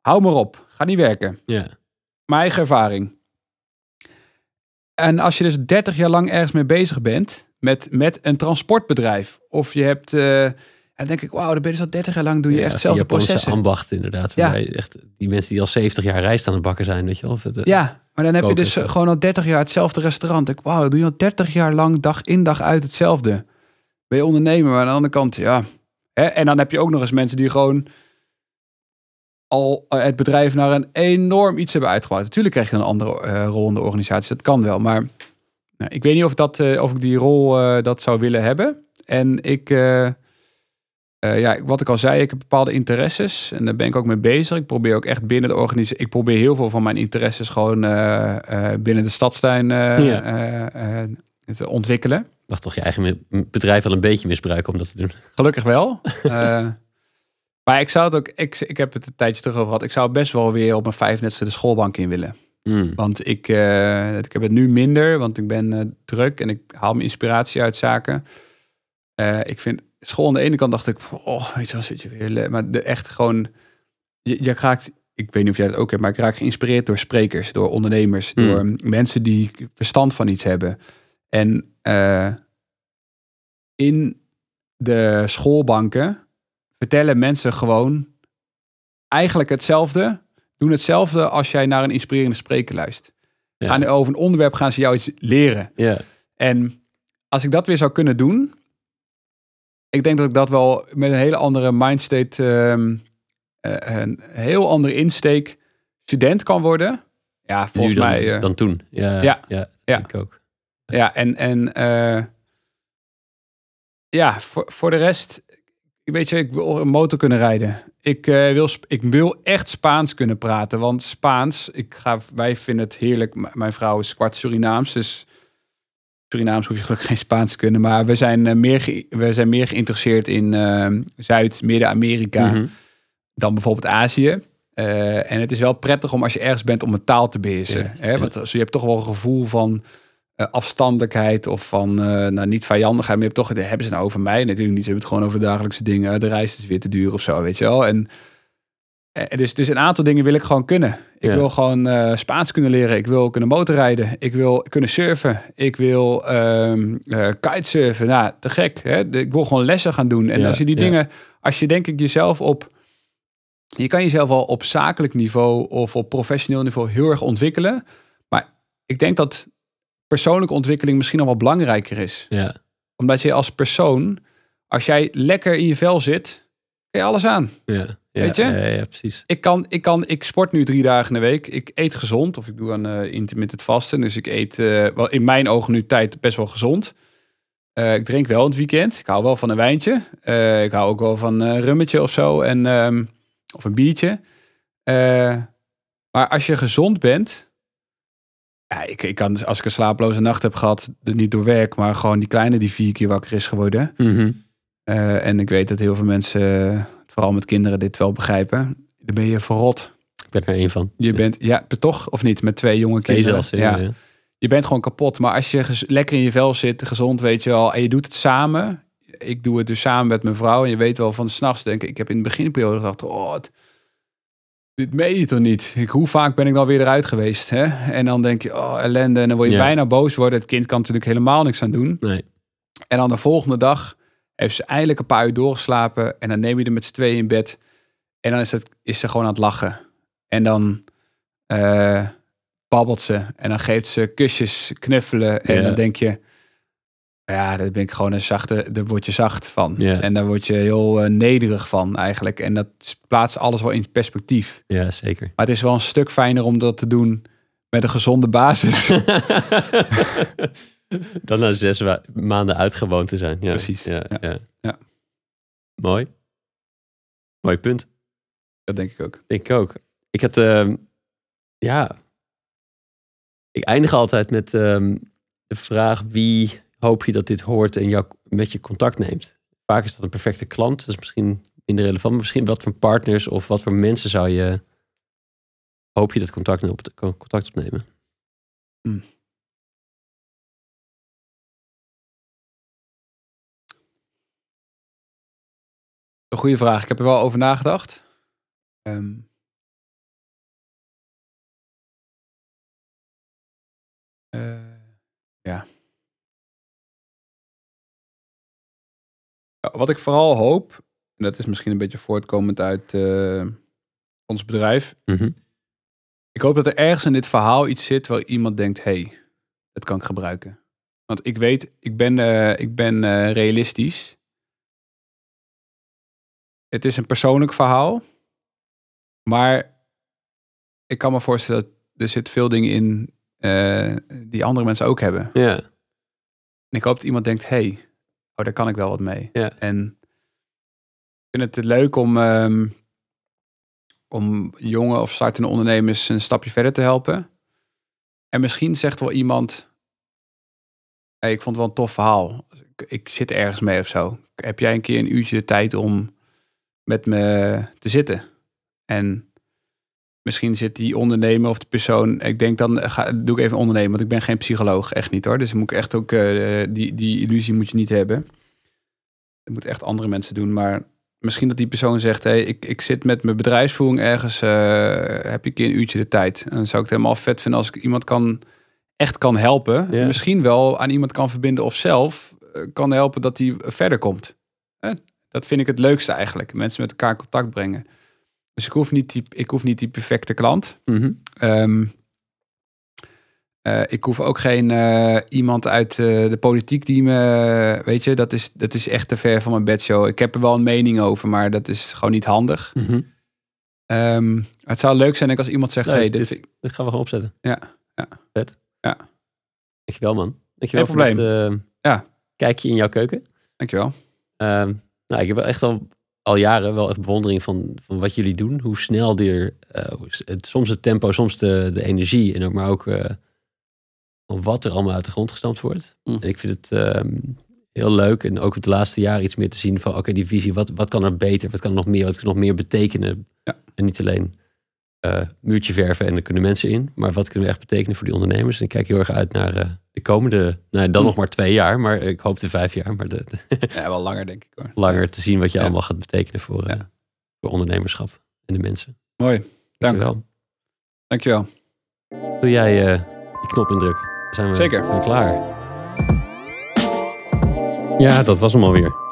hou maar op. Gaat niet werken. Mijn eigen ervaring. En als je dus 30 jaar lang ergens mee bezig bent, met, met een transportbedrijf, of je hebt, eh, en dan denk ik, wauw, dan ben je dus al 30 jaar lang, doe je Ja, echt die zelfde Japanse processen. ambacht inderdaad. Ja. Echt, die mensen die al 70 jaar rijst aan het bakken zijn, weet je wel. Of het, eh, Ja, maar dan heb je dus zo. gewoon al 30 jaar hetzelfde restaurant. Ik, wauw, doe je al 30 jaar lang dag in dag uit hetzelfde. Ben je ondernemer, maar aan de andere kant, ja. Hè? En dan heb je ook nog eens mensen die gewoon al eh, het bedrijf naar een enorm iets hebben uitgebouwd. Natuurlijk krijg je een andere eh, rol in de organisatie, dat kan wel. Maar nou, ik weet niet of, dat, eh, of ik die rol dat zou willen hebben. En ik, ja, wat ik al zei, ik heb bepaalde interesses en daar ben ik ook mee bezig. Ik probeer ook echt binnen de organisatie, ik probeer heel veel van mijn interesses gewoon binnen de stadstuin Ja. te ontwikkelen. Mag toch je eigen bedrijf wel een beetje misbruiken om dat te doen. Gelukkig wel. Eh, maar ik zou het ook, ik, ik heb het een tijdje terug over gehad. Ik zou best wel weer op mijn vijfnetste de schoolbank in willen. Hmm. Want ik, eh, ik heb het nu minder, want ik ben eh, druk en ik haal mijn inspiratie uit zaken. Ik vind school aan de ene kant dacht ik, oh, weet je wel, zit je weer. Maar de, echt gewoon, je, je raakt, ik weet niet of jij dat ook hebt, maar ik raak geïnspireerd door sprekers, door ondernemers, Hmm. door mensen die verstand van iets hebben. En eh, in de schoolbanken vertellen mensen gewoon eigenlijk hetzelfde, doen hetzelfde als jij naar een inspirerende spreker luistert. Ja. Gaan over een onderwerp gaan ze jou iets leren. Ja, En als ik dat weer zou kunnen doen, ik denk dat ik dat wel met een hele andere mindstate, ehm, eh, een heel andere insteek student kan worden. Ja, volgens dan, mij. eh, dan toen. Ja, Ja. ja, Ja. ik ook. Ja, en, en eh, ja, voor, voor de rest, weet je, ik wil een motor kunnen rijden. Ik, eh, wil, ik wil echt Spaans kunnen praten, want Spaans, ik ga, wij vinden het heerlijk. M- mijn vrouw is kwart Surinaams, dus Surinaams hoef je gelukkig geen Spaans te kunnen, maar we zijn, eh, meer, we zijn meer geïnteresseerd in Zuid, Midden-Amerika Mhm. dan bijvoorbeeld Azië. En het is wel prettig om als je ergens bent om een taal te beheersen. Ja, hè? ja. Want als, je hebt toch wel een gevoel van afstandelijkheid of van, eh, nou niet vijandigheid, maar je hebt toch, hebben ze nou over mij? Natuurlijk niet, ze hebben het gewoon over de dagelijkse dingen. De reis is weer te duur of zo, weet je wel. En, en dus, dus een aantal dingen wil ik gewoon kunnen. Ik Ja. wil gewoon eh, Spaans kunnen leren. Ik wil kunnen motorrijden. Ik wil kunnen surfen. Ik wil ehm eh, kitesurfen. Nou, te gek. Hè? Ik wil gewoon lessen gaan doen. En Ja, als je die ja. dingen, als je denk ik jezelf op je kan jezelf al op zakelijk niveau of op professioneel niveau heel erg ontwikkelen. Maar ik denk dat persoonlijke ontwikkeling misschien nog wel belangrijker is. Ja, Omdat je als persoon, als jij lekker in je vel zit, kan je alles aan. ja, ja, Weet je? Ja, ja, precies. Ik, kan, ik, kan, ik sport nu drie dagen in de week. Ik eet gezond of ik doe aan eh intermittent vasten. Dus ik eet eh, wel in mijn ogen nu tijd best wel gezond. Eh, ik drink wel in het weekend. Ik hou wel van een wijntje. Ik hou ook wel van een rummetje of zo. En, ehm, of een biertje. Maar als je gezond bent. Ja, ik, ik kan, als ik een slaaploze nacht heb gehad, niet door werk, maar gewoon die kleine die vier keer wakker is geworden. Mhm. Eh, en ik weet dat heel veel mensen, vooral met kinderen, dit wel begrijpen. Dan ben je verrot. Ik ben er één van. Je bent, ja, toch of niet, met twee jonge Twee kinderen. zelfs. Ja. Je bent gewoon kapot. Maar als je lekker in je vel zit, gezond, weet je wel, en je doet het samen. Ik doe het dus samen met mijn vrouw. En je weet wel van s'nachts denken. Ik heb in de beginperiode gedacht, oh, het- dit meen je toch niet? Ik, hoe vaak ben ik dan weer eruit geweest? Hè? En dan denk je, oh, ellende. En dan word je Ja. bijna boos worden. Het kind kan natuurlijk helemaal niks aan doen. Nee. En dan de volgende dag heeft ze eindelijk een paar uur doorgeslapen. En dan neem je er met z'n tweeën in bed. En dan is, het, is ze gewoon aan het lachen. En dan eh, babbelt ze. En dan geeft ze kusjes, knuffelen. En Ja. dan denk je... Ja, daar ben ik gewoon een zachte... Daar word je zacht van. En daar word je heel eh, nederig van eigenlijk. En dat plaatst alles wel in perspectief. Ja, zeker. Maar het is wel een stuk fijner om dat te doen... met een gezonde basis. Dan na zes maanden uitgewoond te zijn. Ja, Precies. Ja, Ja. ja. Ja. Mooi. Mooi punt. dat denk ik ook. Ik ook. Ik had, ehm, ja. Ik eindig altijd met ehm, de vraag: wie hoop je dat dit hoort en jou met je contact neemt? Vaak is dat een perfecte klant. Dat is misschien minder relevant. Misschien wat voor partners of wat voor mensen zou je. Hoop je dat contact, op, contact opnemen? Een goede vraag. Ik heb er wel over nagedacht. Ehm, eh, ja. Wat ik vooral hoop, en dat is misschien een beetje voortkomend uit eh, ons bedrijf. Mhm. Ik hoop dat er ergens in dit verhaal iets zit waar iemand denkt: hé, hey, dat kan ik gebruiken. Want ik weet, ik ben, eh, ik ben eh, realistisch. Het is een persoonlijk verhaal. Maar ik kan me voorstellen dat er zit veel dingen in eh, die andere mensen ook hebben. Ja, En ik hoop dat iemand denkt, hey, oh, daar kan ik wel wat mee. Ja. En ik vind het leuk om, ehm, om jonge of startende ondernemers een stapje verder te helpen. En misschien zegt wel iemand, hey, ik vond het wel een tof verhaal. Ik, ik zit ergens mee of zo. Heb jij een keer een uurtje de tijd om met me te zitten? En misschien zit die ondernemer of de persoon, ik denk dan ga, doe ik even ondernemen, want ik ben geen psycholoog, echt niet hoor. Dus moet ik echt ook, eh, die, die illusie moet je niet hebben. Dat moet echt andere mensen doen, maar misschien dat die persoon zegt, hey, ik, ik zit met mijn bedrijfsvoering ergens, eh, heb je een uurtje de tijd? En dan zou ik het helemaal vet vinden als ik iemand kan, echt kan helpen. Misschien wel aan iemand kan verbinden of zelf eh, kan helpen dat hij verder komt. Dat vind ik het leukste eigenlijk, mensen met elkaar in contact brengen. Dus ik hoef niet die, ik hoef niet die perfecte klant. Mhm. Ehm, Eh, ik hoef ook geen eh, iemand uit eh, de politiek die me... Weet je, dat is, dat is echt te ver van mijn bedshow. Ik heb er wel een mening over, maar dat is gewoon niet handig. Mhm. Ehm, het zou leuk zijn als iemand zegt... Hey, dit ik- gaan we gewoon opzetten. Ja, ja. Vet. Ja. Dankjewel man. Dankjewel Geen voor probleem. het Ja. kijkje in jouw keuken. Dankjewel. Ehm, nou, ik heb wel echt al, al jaren wel echt bewondering van, van wat jullie doen. Hoe snel die er, eh, het, soms het tempo, soms de, de energie. En ook, maar ook van wat er allemaal uit de grond gestampt wordt. Hm. En ik vind het ehm, heel leuk. En ook het laatste jaar iets meer te zien van oké, die visie. Wat, wat kan er beter? Wat kan er nog meer? Wat kan nog meer betekenen? Ja. En niet alleen eh, muurtje verven en er kunnen mensen in. Maar wat kunnen we echt betekenen voor die ondernemers? En ik kijk heel erg uit naar eh, de komende, nou, dan Hm. nog maar twee jaar. Maar ik hoop de vijf jaar. Maar de, de- Ja, wel langer denk ik hoor. langer te zien wat je Ja. allemaal gaat betekenen voor, eh, voor ondernemerschap en de mensen. Mooi. Dank. Dankjewel. Dankjewel. Doe jij die knop indrukken? Dan zijn we, Zeker. zijn we klaar. Ja, dat was hem alweer.